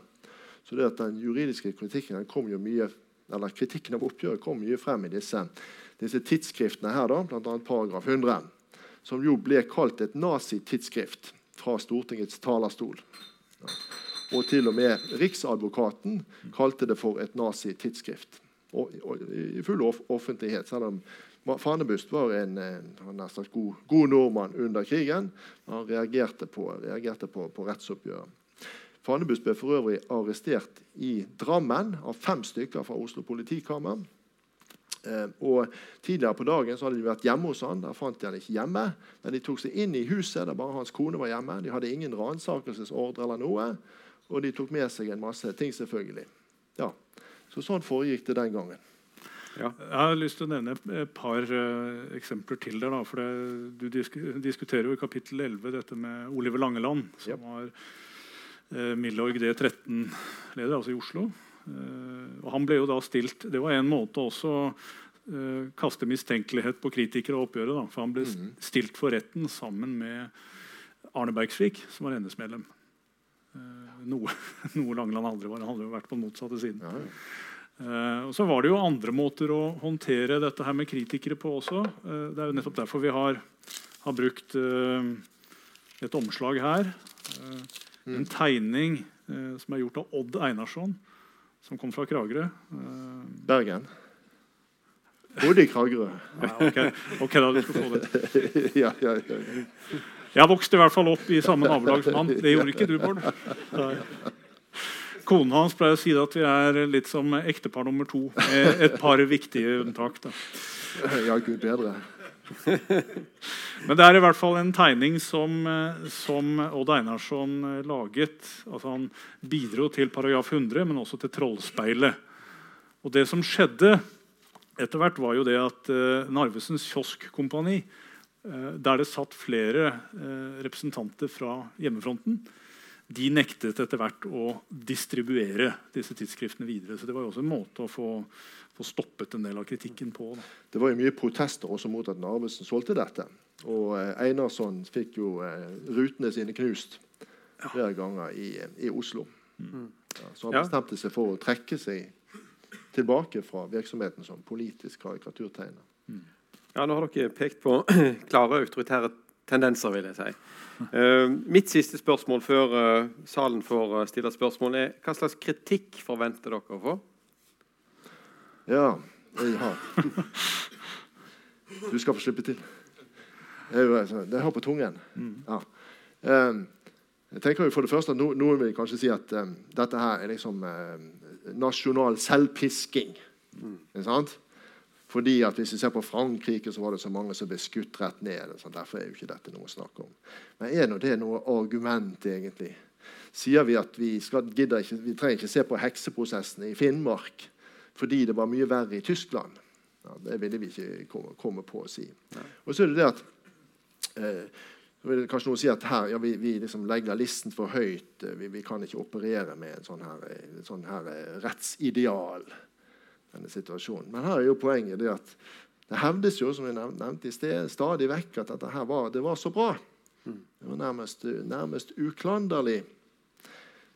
Så det at den juridiske kritikken den kom jo mye, eller kritikken av oppgjøret kom mye frem i disse, disse tidsskriftene her, da, bl.a. paragraf 100 som jo ble kalt et nazitidsskrift fra Stortingets talerstol. Og til og med Riksadvokaten kalte det for et nazitidsskrift. I full offentlighet, selv om Fanebust var en, en god, god, nordmann under krigen. Han reagerte på, reagerte på, på rettsoppgjøret. Fanebust ble for øvrig arrestert i Drammen av fem stykker fra Oslo politikammer. Eh, og Tidligere på dagen så hadde de vært hjemme hos han, Der fant de han ikke hjemme. Men de tok seg inn i huset der bare hans kone var hjemme. De hadde ingen ransakelsesordre eller noe. Og de tok med seg en masse ting, selvfølgelig. Ja. Så sånn foregikk det den gangen. Ja. Jeg har lyst til å nevne et par uh, eksempler til der. Da, for det, Du disk diskuterer jo i kapittel 11 dette med Oliver Langeland, som yep. var uh, Milorg D13-leder, altså i Oslo. Eh, og han ble jo da stilt, Det var en måte også å uh, kaste mistenkelighet på kritikere og oppgjøret. Da, for Han ble mm. stilt for retten sammen med Arne Bergsvik, som var NS-medlem. Uh, noe, noe Langeland aldri var. Han hadde jo vært på den motsatte siden. Ja, ja. Uh, og Så var det jo andre måter å håndtere dette her med kritikere på også. det er jo nettopp derfor vi har, har brukt et omslag her. Mm. En tegning som er gjort av Odd Einarsson som kom fra Kragerø. Uh, Bergen. Bodde i Kragerø. Ja, okay. ok, da du skal få det. ja, ja, ja. Jeg vokste i hvert fall opp i samme nabolag som han. Det gjorde ikke du, Bård. Kona hans pleier å si at vi er litt som ektepar nummer to. Et par viktige unntak. Da. Ja, gud bedre. Men det er i hvert fall en tegning som, eh, som Odd Einarsson eh, laget. Altså han bidro til paragraf 100, men også til Trollspeilet. Og det som skjedde etter hvert, var jo det at uh, Narvesens kioskkompani, der det satt flere representanter fra hjemmefronten, de nektet etter hvert å distribuere disse tidsskriftene videre. Så det var jo også en måte å få få stoppet en del av kritikken på. Da. Det var jo mye protester også mot at Narvesen solgte dette. Og eh, Einarsson fikk jo eh, rutene sine knust flere ganger i, i Oslo. Mm. Ja, så han bestemte seg for å trekke seg tilbake fra virksomheten som politisk karikaturtegner. Mm. Ja, Nå har dere pekt på klare autoritære tendenser, vil jeg si. Uh, mitt siste spørsmål før uh, salen får uh, stille spørsmål, er hva slags kritikk forventer dere å få? Ja, jeg har Du skal få slippe til. Det har på tungen. Ja. Um, jeg tenker jo for det første at no, Noen vil kanskje si at um, dette her er liksom nasjonal selvpisking. Mm. sant? Fordi at Hvis vi ser på Frankrike, så var det så mange som ble skutt rett ned. Så derfor er jo ikke dette noe å snakke om. Men er nå det noe argument, egentlig? Sier vi at vi, skal, ikke, vi trenger ikke se på hekseprosessen i Finnmark fordi det var mye verre i Tyskland? Ja, det ville vi ikke komme, komme på å si. Og så er det det at eh, kanskje noen si at her, ja, vi, vi liksom legger listen for høyt. Vi, vi, kan ikke operere med en sånn her, en sånn her eh, rettsideal denne situasjonen. Men her er jo poenget det at det hevdes jo, som jeg nevnte i sted, stadig vekk at dette her var, det var så bra. Det var nærmest, nærmest uklanderlig.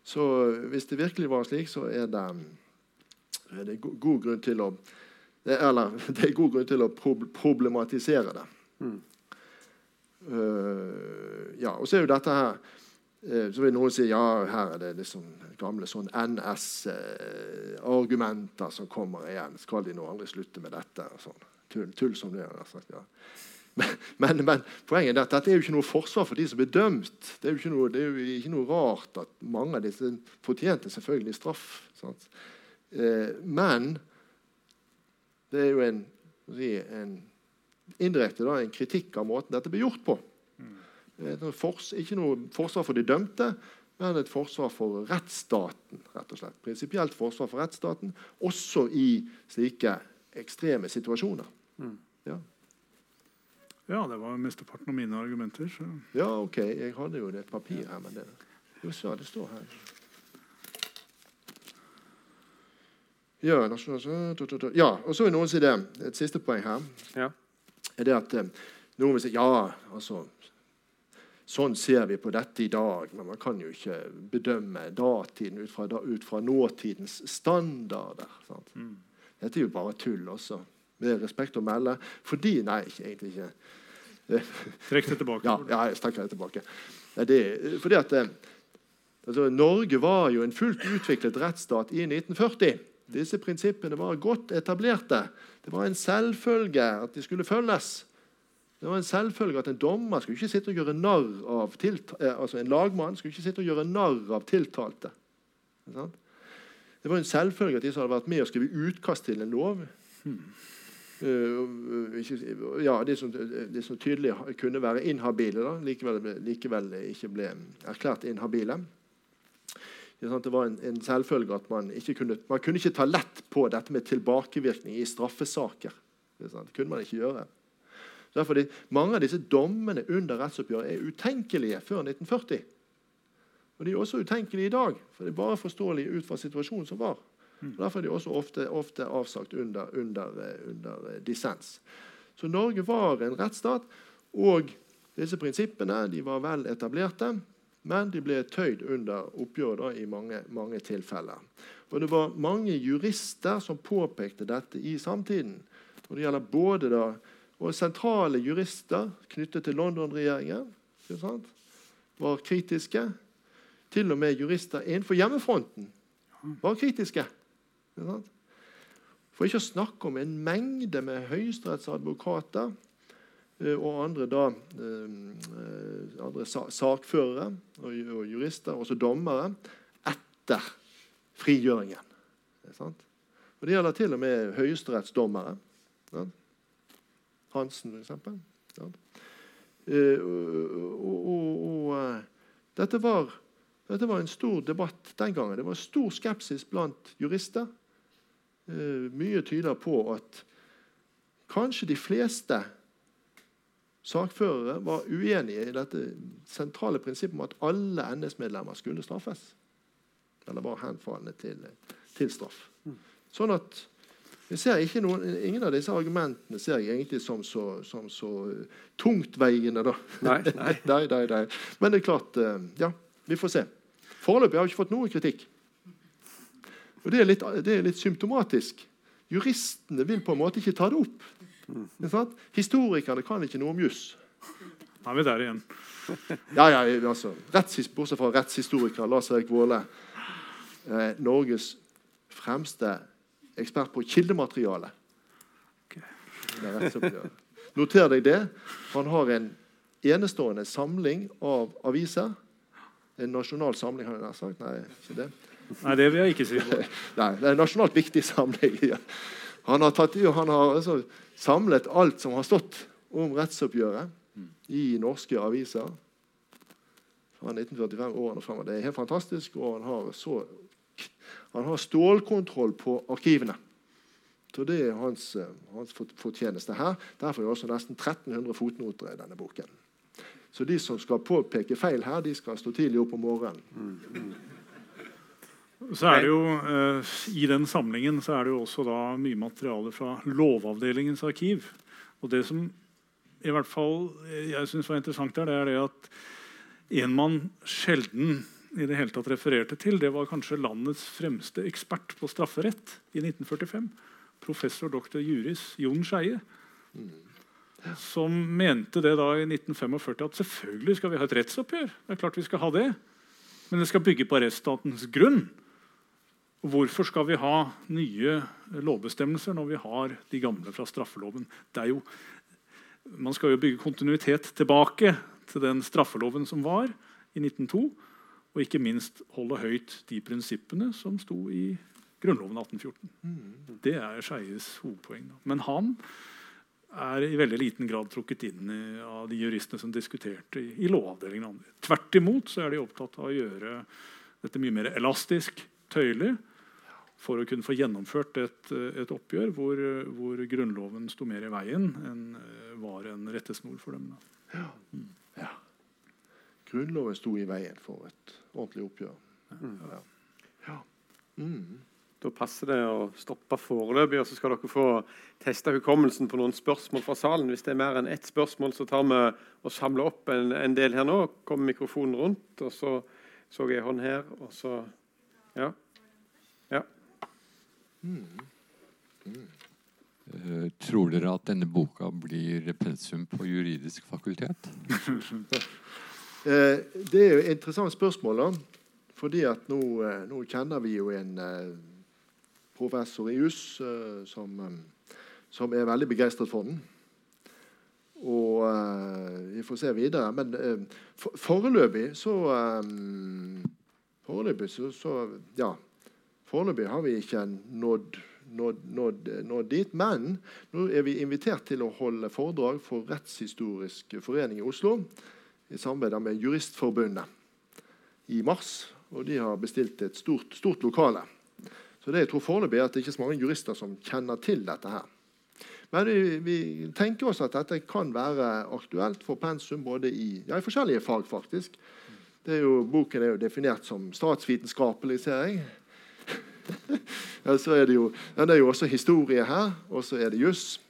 Så hvis det virkelig var slik, så er det, er det god grunn til å Eller det er god grunn til å problematisere det. Uh, ja, og så er jo dette her uh, så vil noen si ja, her er det liksom gamle sånn NS-argumenter som kommer igjen. Skal de nå aldri slutte med dette? Sånn. Tull, tull, som det er. Sagt, ja. men, men, men, poenget er at dette er jo ikke noe forsvar for de som blir dømt. Det er jo ikke noe, jo ikke noe rart at mange av disse fortjente selvfølgelig straff. Eh, men det er jo en, en indirekte da, en kritikk av måten dette blir gjort på. Fors, ikke noe forsvar for de dømte, men et forsvar for rettsstaten. rett og slett. Prinsipielt forsvar for rettsstaten, også i slike ekstreme situasjoner. Mm. Ja. ja. det var mesteparten av mine argumenter. Så. Ja, ok. Jeg hadde jo et papir her, men det, jo, så, det står her. Ja, ja, og så vil noen si det. Et siste poeng her ja. Er det at eh, noen vil si ja, altså Sånn ser vi på dette i dag, men man kan jo ikke bedømme datiden ut fra, ut fra nåtidens standarder. Mm. Dette er jo bare tull også, med respekt å melde. Fordi Nei, egentlig ikke. Trekk det tilbake. Ja, ja, jeg trekker det tilbake. Det, fordi at eh, altså, Norge var jo en fullt utviklet rettsstat i 1940. Disse prinsippene var godt etablerte. Det var en selvfølge at de skulle følges. Det var en selvfølge at en dommer skulle ikke sitte og gjøre narr av eh, altså en lagmann skulle ikke sitte og gjøre narr av tiltalte. Det var en selvfølge at de som hadde vært med og skrevet utkast til en lov ikke, ja, de som, de som, tydelig kunne være inhabile, da, likevel, likevel, ikke ble erklært inhabile. Det var en, en selvfølge at man ikke kunne, man kunne ikke ta lett på dette med tilbakevirkning i straffesaker. Det kunne man ikke gjøre. Derfor de, Mange av disse dommene under rettsoppgjøret er utenkelige før 1940. Og De er også utenkelige i dag, for det er bare forståelige ut fra situasjonen som var. Og Derfor er de også ofte, ofte avsagt under, under, eh, under, eh, dissens. Så Norge var en rettsstat, og disse prinsippene de var vel etablerte. Men de ble tøyd under oppgjøret i mange, mange tilfeller. Og Det var mange jurister som påpekte dette i samtiden. Og Det gjelder både da og sentrale jurister knyttet til London-regjeringen var kritiske. Til og med jurister innenfor hjemmefronten var kritiske. For ikke å snakke om en mengde med høyesterettsadvokater og andre, da, eh, andre sakførere og jurister, også dommere, etter frigjøringen. Og Det gjelder til og med høyesterettsdommere. Hansen, f.eks. Uh, og, dette, var, dette, var, en stor debatt den gangen. Det var stor skepsis blant jurister. Mye tyder på at kanskje de fleste sakførere var uenige i dette sentrale prinsippet om at alle NS-medlemmer skulle straffes. Eller var henfallende til, til straff. Sånn at noen, ingen av disse argumentene ser jeg egentlig som så, som så tungtveiende. Da. Nei, nei. nei, nei, nei. Men det er klart eh, Ja, vi får se. Foreløpig har jeg ikke fått noe kritikk. Og det er, litt, det er litt symptomatisk. Juristene vil på en måte ikke ta det opp. Sant? Historikerne kan ikke noe om juss. Da er vi der igjen. Ja, ja, altså, Bortsett fra rettshistoriker Lars Erik Våle. Eh, Norges fremste ekspert på kildemateriale. Ok. Det er rettsoppgjør. Noter deg det. Han har en enestående samling av aviser. En nasjonal samling, har jeg nær sagt. Nei, ikke det. Nei, det vil jeg ikke si. Nei, det er en nasjonalt viktig samling. Ja. Han har, tatt, han har altså samlet alt som har stått om rettsoppgjøret i norske aviser fra 1945 årene fremover. Det er helt fantastisk, og han har, så, han har stålkontroll på arkivene. Så det er hans, eh, hans fortjeneste her. Derfor er det også nesten 1300 fotnoter i denne boken. Så de som skal påpeke feil her, de skal stå tidlig opp om morgenen. Så er det jo, eh, I den samlingen så er det jo også da mye materiale fra Lovavdelingens arkiv. Og det som i hvert fall eh, jeg synes var interessant der, det er det at en man sjelden i det hele tatt refererte til, det var kanskje landets fremste ekspert på strafferett i 1945. Professor dr. juris Jon Skeie. Som mente det da i 1945 at selvfølgelig skal vi ha et rettsoppgjør. Det er klart vi skal ha det. Men det skal bygge på rettsstatens grunn. Hvorfor skal vi ha nye lovbestemmelser når vi har de gamle fra straffeloven? Jo, man skal jo bygge kontinuitet tilbake til den straffeloven som var i 1902. Og ikke minst holde høyt de prinsippene som sto i Grunnloven 1814. Det er Skeies hovedpoeng. Men han er i veldig liten grad trukket inn av de juristene som diskuterte i, i Lovavdelingen. Tvert imot så er de opptatt av å gjøre dette mye mer elastisk, tøyelig, for å kunne få gjennomført et, et oppgjør hvor, hvor Grunnloven sto mer i veien enn eh, var en rettesnor for dem. Da. Ja. Grunnloven sto i veien for et ordentlig oppgjør. Ja. Ja. Mm. Da passer det å stoppe foreløpig, og så skal dere få teste hukommelsen på noen spørsmål fra salen. Hvis det er mer enn ett spørsmål, så tar vi og samler opp en, en del her nå. Kommer mikrofonen rundt, og så så jeg hånd her, og så Ja. ja. Eh, Tror dere at denne boka blir pensum på juridisk fakultet? Eh, det er jo et interessant spørsmål. da. Fordi at nå, eh, nå kjenner vi jo en professor i juss som, som er veldig begeistret for den. Og vi får se videre. Men for, foreløpig så Foreløpig så, så Ja. Foreløpig har vi ikke nådd, nådd, nådd, nådd dit. Men nå er vi invitert til å holde foredrag for Rettshistorisk forening i Oslo i samarbeid med Juristforbundet i mars. Og de har bestilt et stort, stort lokale. Så det jeg tror foreløpig er at det ikke er så mange jurister som kjenner til dette her. Men vi, vi tenker oss at dette kan være aktuelt for pensum både i, ja, i forskjellige fag, faktisk. Er jo, boken er jo definert som statsvitenskapelig, ser jeg. så er det jo, det er jo også historie her, og så er det juss.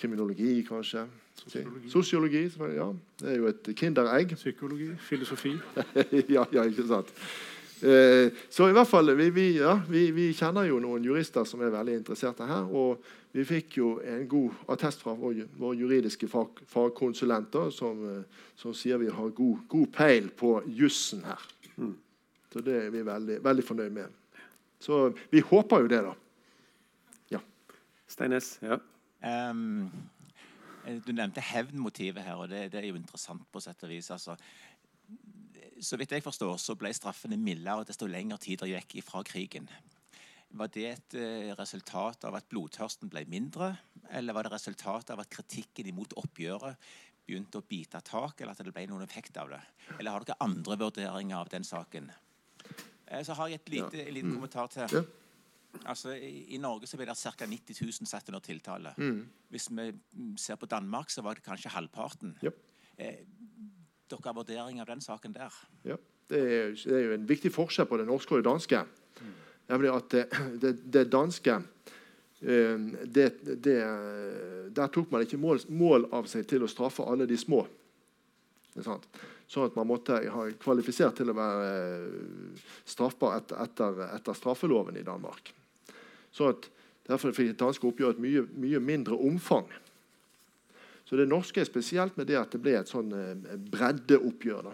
Kriminologi, kanskje. Sosiologi. Sosiologi, ja. Det er jo et kinderegg. Psykologi, filosofi. ja, ja, ikke sant. Eh, så i hvert fall, vi, vi, ja, vi, vi kjenner jo noen jurister som er veldig interesserte her. Og vi fikk jo en god attest fra vår, vår juridiske fag, fagkonsulenter som, eh, som sier vi har god, god peil på jussen her. Så det er vi veldig, veldig fornøyd med. Så vi håper jo det, da. Steines. Ja. Ehm, eh, du nevnte hevnmotivet her, og det, det er jo interessant på sett og vis. Altså, så vidt jeg forstår, så ble straffene mildere desto lengre tid det gikk ifra krigen. Var det et eh, resultat av at blodtørsten ble mindre, eller var det resultat av at kritikken imot oppgjøret begynte å bite tak, eller at det ble noen effekt av det? Eller har dere andre vurderinger av den saken? Eh, Så har jeg et lite, ja. liten kommentar til. Ja. Altså, i, I Norge så ble det ca. 90 000 satt under tiltale. Mm. Hvis vi mm, ser på Danmark, så var det kanskje halvparten. Ja. Eh, dere har vurdering av den saken der? Ja. Det, er, det er jo en viktig forskjell på det norske og det danske. Nemlig at det, det, det danske eh, det, det, Der tok man ikke mål, mål av seg til å straffe alle de små. Det er sant? Sånn at man måtte ha kvalifisert til å være eh, straffbar etter, etter, etter straffeloven i Danmark. Så at Derfor fikk det danske oppgjøret et mye, mye mindre omfang. Så det norske er spesielt med det at det ble et sånn eh, breddeoppgjør. da.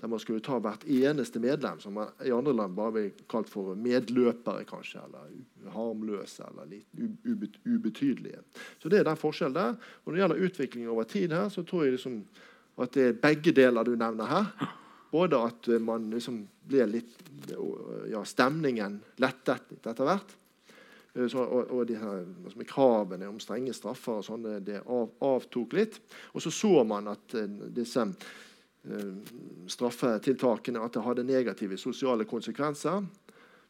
Der man skulle ta hvert eneste medlem, som man i andre land bare blir kalt for medløpere, kanskje, eller harmløse eller litt ubet ubetydelige. Så det er den forskjellen der. Og når det gjelder utviklingen over tid her, så tror jeg liksom at det er begge deler du nevner her. Både at man liksom blir litt ja, Stemningen lettet etter hvert. Så, og, og de her, altså kravene om strenge straffer og sånne, det av, avtok litt. Og så så man at uh, disse Eh, straffetiltakene at det hadde negative sosiale konsekvenser.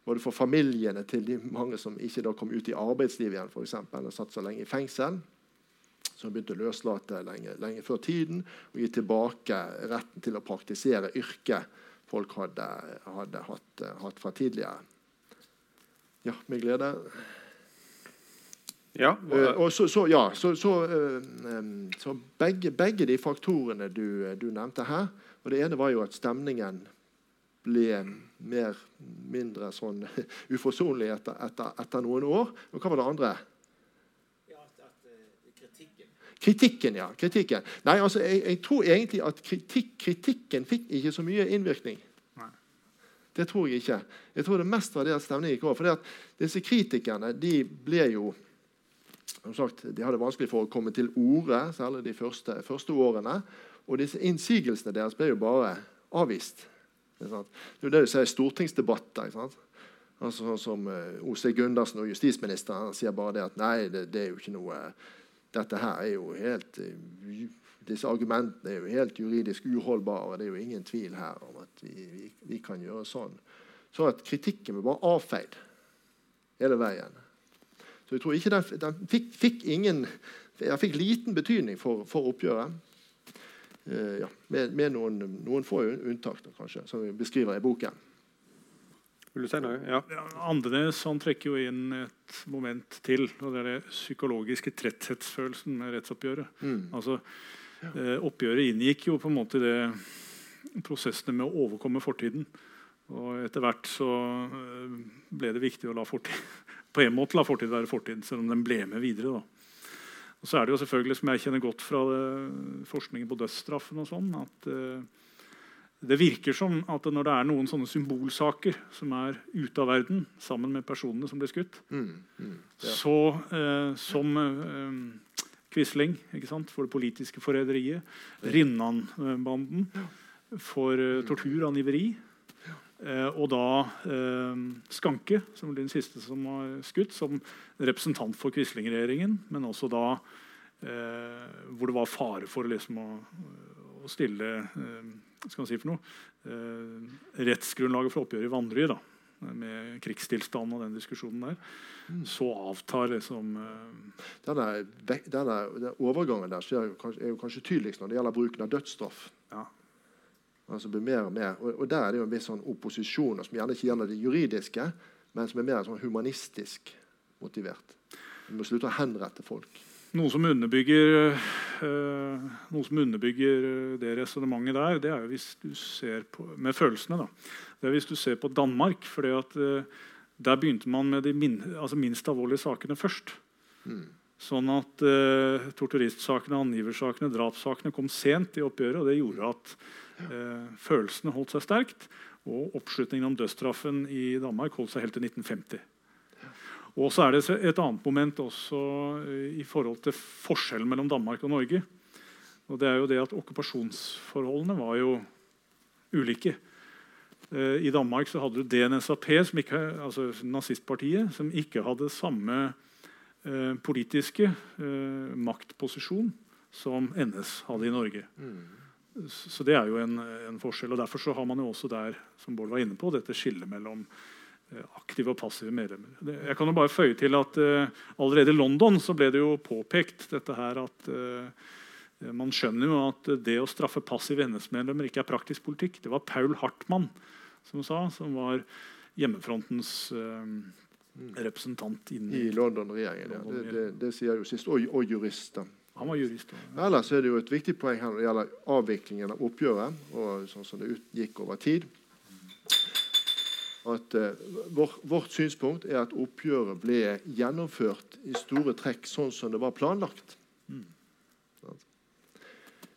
Både for familiene til de mange som ikke kom ut i arbeidslivet igjen, for eksempel, eller satt så lenge i fengsel. Som begynte å løslate lenge, lenge, før tiden og gi tilbake retten til å praktisere yrket folk hadde, hadde hatt, hatt, fra tidligere. Ja, med glede. Ja, uh, og så, så, ja, så, uh, så begge, begge, de faktorene du, du, nevnte her og Det ene var jo at stemningen ble mer, mindre sånn uforsonlig etter, etter, etter, noen år. Og hva var det andre? Kritikken. Ja. kritikken. Nei, altså, jeg, jeg tror egentlig at kritikk, kritikken fikk ikke så mye innvirkning. Det tror jeg ikke. Jeg tror det mest var det at stemningen gikk over. For disse kritikerne de ble jo som sagt, De hadde vanskelig for å komme til orde, særlig de første, første årene. Og disse innsigelsene deres ble jo bare avvist. Det er jo det du ser i stortingsdebatter. Altså, sånn som uh, O.C. Gundersen og justisministeren sier bare det at nei, det, det, er jo ikke noe Dette her er jo helt uh, Disse argumentene er jo helt juridisk uholdbare. Det er jo ingen tvil her om at vi, vi, vi kan gjøre sånn. Så at kritikken ble bare avfeid hele veien. Så jeg tror ikke den, den fikk, fikk, ingen Den fikk liten betydning for, for oppgjøret. Uh, ja, med, med noen, noen, få unntak, da, kanskje, som vi beskriver i boken. Vil du si noe? Ja. Andenes han trekker jo inn et moment til. og Det er det psykologiske tretthetsfølelsen med rettsoppgjøret. Mm. Altså, eh, Oppgjøret inngikk jo på en måte det prosessene med å overkomme fortiden. Og etter hvert så eh, ble det viktig å la fortid på en måte la fortid være fortid, selv om den ble med videre. Da. Og så er det jo selvfølgelig, som jeg kjenner godt fra det, forskningen på dødsstraffen, og sånn, at uh, det virker som at når det er noen sånne symbolsaker som er ute av verden, sammen med personene som ble skutt, mm, mm, ja. så eh, som eh, Quisling for det politiske forræderiet, Rinnan-banden for tortur, angiveri Eh, og da eh, Skanke, som blir den siste som var skutt, som representant for Quisling-regjeringen. Men også da eh, hvor det var fare for liksom, å, å, stille eh, skal man si for noe, eh, rettsgrunnlaget for oppgjøret i Vanderøy. Med krigstilstanden og den diskusjonen der. Mm. Så avtar liksom eh, denne, denne, denne, overgangen der er kanskje, er jo kanskje tydeligst når det gjelder bruken av dødsstraff. Ja. Altså blir mer og mer, og, og Der er det jo en viss sånn opposisjon som gjerne ikke gjelder det juridiske, men som er mer sånn humanistisk motivert. Vi må slutte å henrette folk. Noe som underbygger, øh, noe som underbygger eh, det resonnementet der, det er hvis du ser på, med følelsene. da. Det er hvis du ser på Danmark. for øh, Der begynte man med de min, altså minst alvorlige sakene først. Mm. Sånn at eh, torturistsakene, angiversakene, drapssakene kom sent i oppgjøret. og Det gjorde at eh, følelsene holdt seg sterkt. Og oppslutningen om dødsstraffen i Danmark holdt seg helt til 1950. Og så er det et annet moment også uh, i forhold til forskjellen mellom Danmark og Norge. Og det er jo det at Okkupasjonsforholdene var jo ulike. I Danmark så hadde du DNSAP, som ikke, altså nazistpartiet, som ikke hadde samme Eh, politiske eh, maktposisjon som NS hadde i Norge. Mm. Så det er jo en, en, forskjell. og Derfor så har man jo også der som Bård var inne på, dette skillet mellom eh, aktive og passive medlemmer. Jeg kan jo bare føye til at uh, Allerede i London så ble det jo påpekt dette her at uh, man skjønner jo at det å straffe passive NS-medlemmer ikke er praktisk politikk. Det var Paul Hartmann som sa, som var hjemmefrontens representant i London-regjeringen. Ja. Det, det, det, sier jo sist. Og, og jurister. Han var jurist. Ja. Ellers er det jo et viktig poeng her når det gjelder avviklingen av oppgjøret. og sånn som det gikk over tid. At uh, vår, Vårt synspunkt er at oppgjøret ble gjennomført i store trekk sånn som det var planlagt. Mm.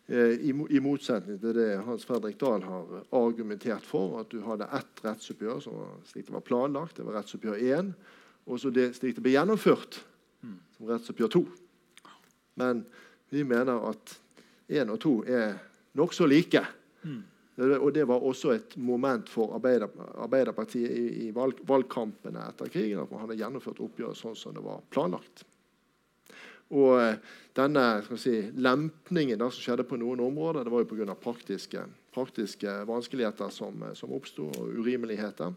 Eh, I, I motsetning til det Hans Fredrik Dahl har argumentert for, at du hadde ett rettsoppgjør som var, slik det var planlagt, det var rettsoppgjør 1, og så det slik det ble gjennomført, som rettsoppgjør 2. Men vi mener at 1 og 2 er nokså like. Det- Og det var også et moment for Arbeider, Arbeiderpartiet i, i valg, valgkampene etter krigen. At man hadde gjennomført oppgjøret sånn som det var planlagt. Og eh, denne si, lempningen da, som skjedde på noen områder, det var jo pga. Praktiske, praktiske vanskeligheter som, eh, som oppsto, og urimeligheter.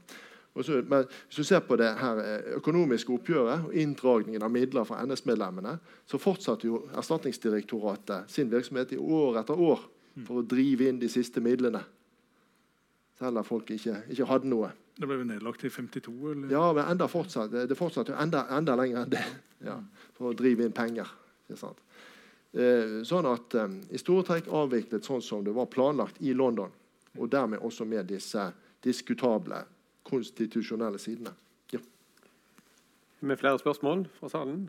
Og men hvis du ser på det her eh, økonomiske oppgjøret og inndragningen av midler fra NS-medlemmene, så fortsatte jo Erstatningsdirektoratet sin virksomhet i år etter år for å drive inn de siste midlene. Selv om folk ikke, ikke hadde noe. Det ble vel nedlagt i 52? eller? Ja, men enda fortsatt, det fortsatte jo enda, enda lenger enn det. Ja, for å drive inn penger. Ikke sant? Eh, sånn at eh, i store trekk avviklet sånn som det var planlagt i London. Og dermed også med disse diskutable konstitusjonelle sidene. Ja. Med flere spørsmål fra salen?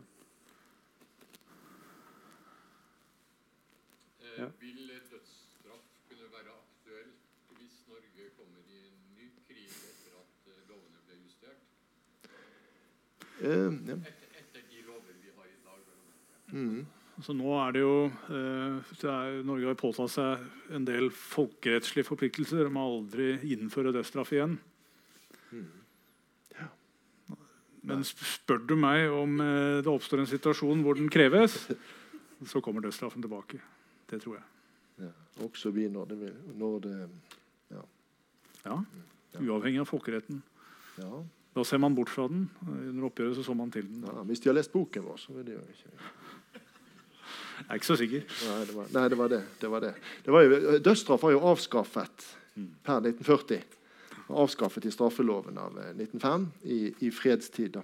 Ja. Vil dødsstraff kunne være aktuelt hvis Norge kommer i en ny krig etter at eh, lovene ble justert? Eh, ja. Etter, Så nå er det jo eh, er, Norge har påtatt seg en del folkerettslige forpliktelser om å aldri innføre dødsstraff igjen. ja Men spør du meg om eh, det oppstår en situasjon hvor den kreves, så kommer dødsstraffen tilbake. Det tror jeg. Ja. Også vi når det, vil, når det Ja, Uavhengig av folkeretten. ja. Da ser man bort fra den. Under oppgjøret så så man til den. ja. Hvis de har lest boken vår, så vil de jo ikke Jeg er ikke så sikker. Nei, det var, nei, det var det. det, var det. det var jo, dødsstraff var jo avskaffet per 1940. Avskaffet i straffeloven av eh, 1905 i, i fredstid. da.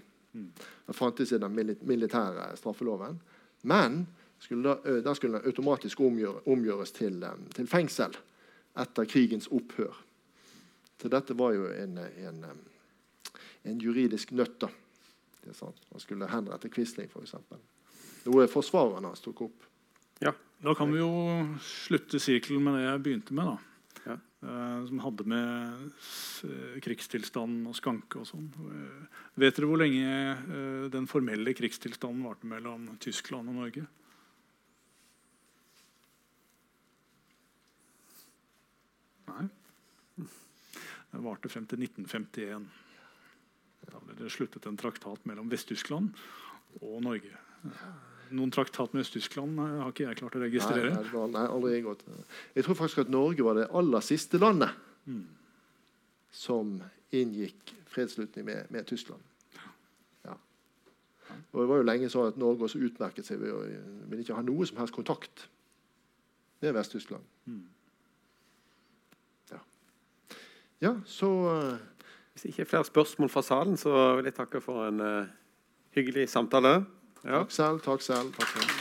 Det fantes i den militære straffeloven. Men skulle da, ø, skulle den automatisk omgjøre, omgjøres til, eh, til fengsel etter krigens opphør. Så dette var jo en, en, eh, en juridisk nøtt. da. Det er sant. Man skulle henrette Quisling, f.eks. Noe forsvareren hans tok opp. Ja. Da kan vi jo slutte sirkelen med det jeg begynte med. da. Ja. Eh, som hadde med eh, og skanke og sånn. Eh, vet dere hvor lenge den formelle krigstilstanden varte mellom Tyskland og Norge? Nei. Den varte frem til 1951. Da ble det sluttet en traktat mellom Vest-Tyskland og Norge. Noen traktat med Øst-Tyskland eh, har ikke jeg klart å registrere. Nei, nei, nei, aldri inngått. Jeg tror faktisk at Norge var det aller siste landet Mm. som inngikk fredsslutning med, med Tyskland. Ja. Og Det var jo lenge sånn at Norge også utmerket seg ved å ville ikke ha noe som helst kontakt med Vest-Tyskland. Mm. Ja. ja, så eh, Hvis ikke er flere spørsmål fra salen, så vil jeg takke for en uh, hyggelig samtale. Ja. takk selv, takk selv. Takk selv.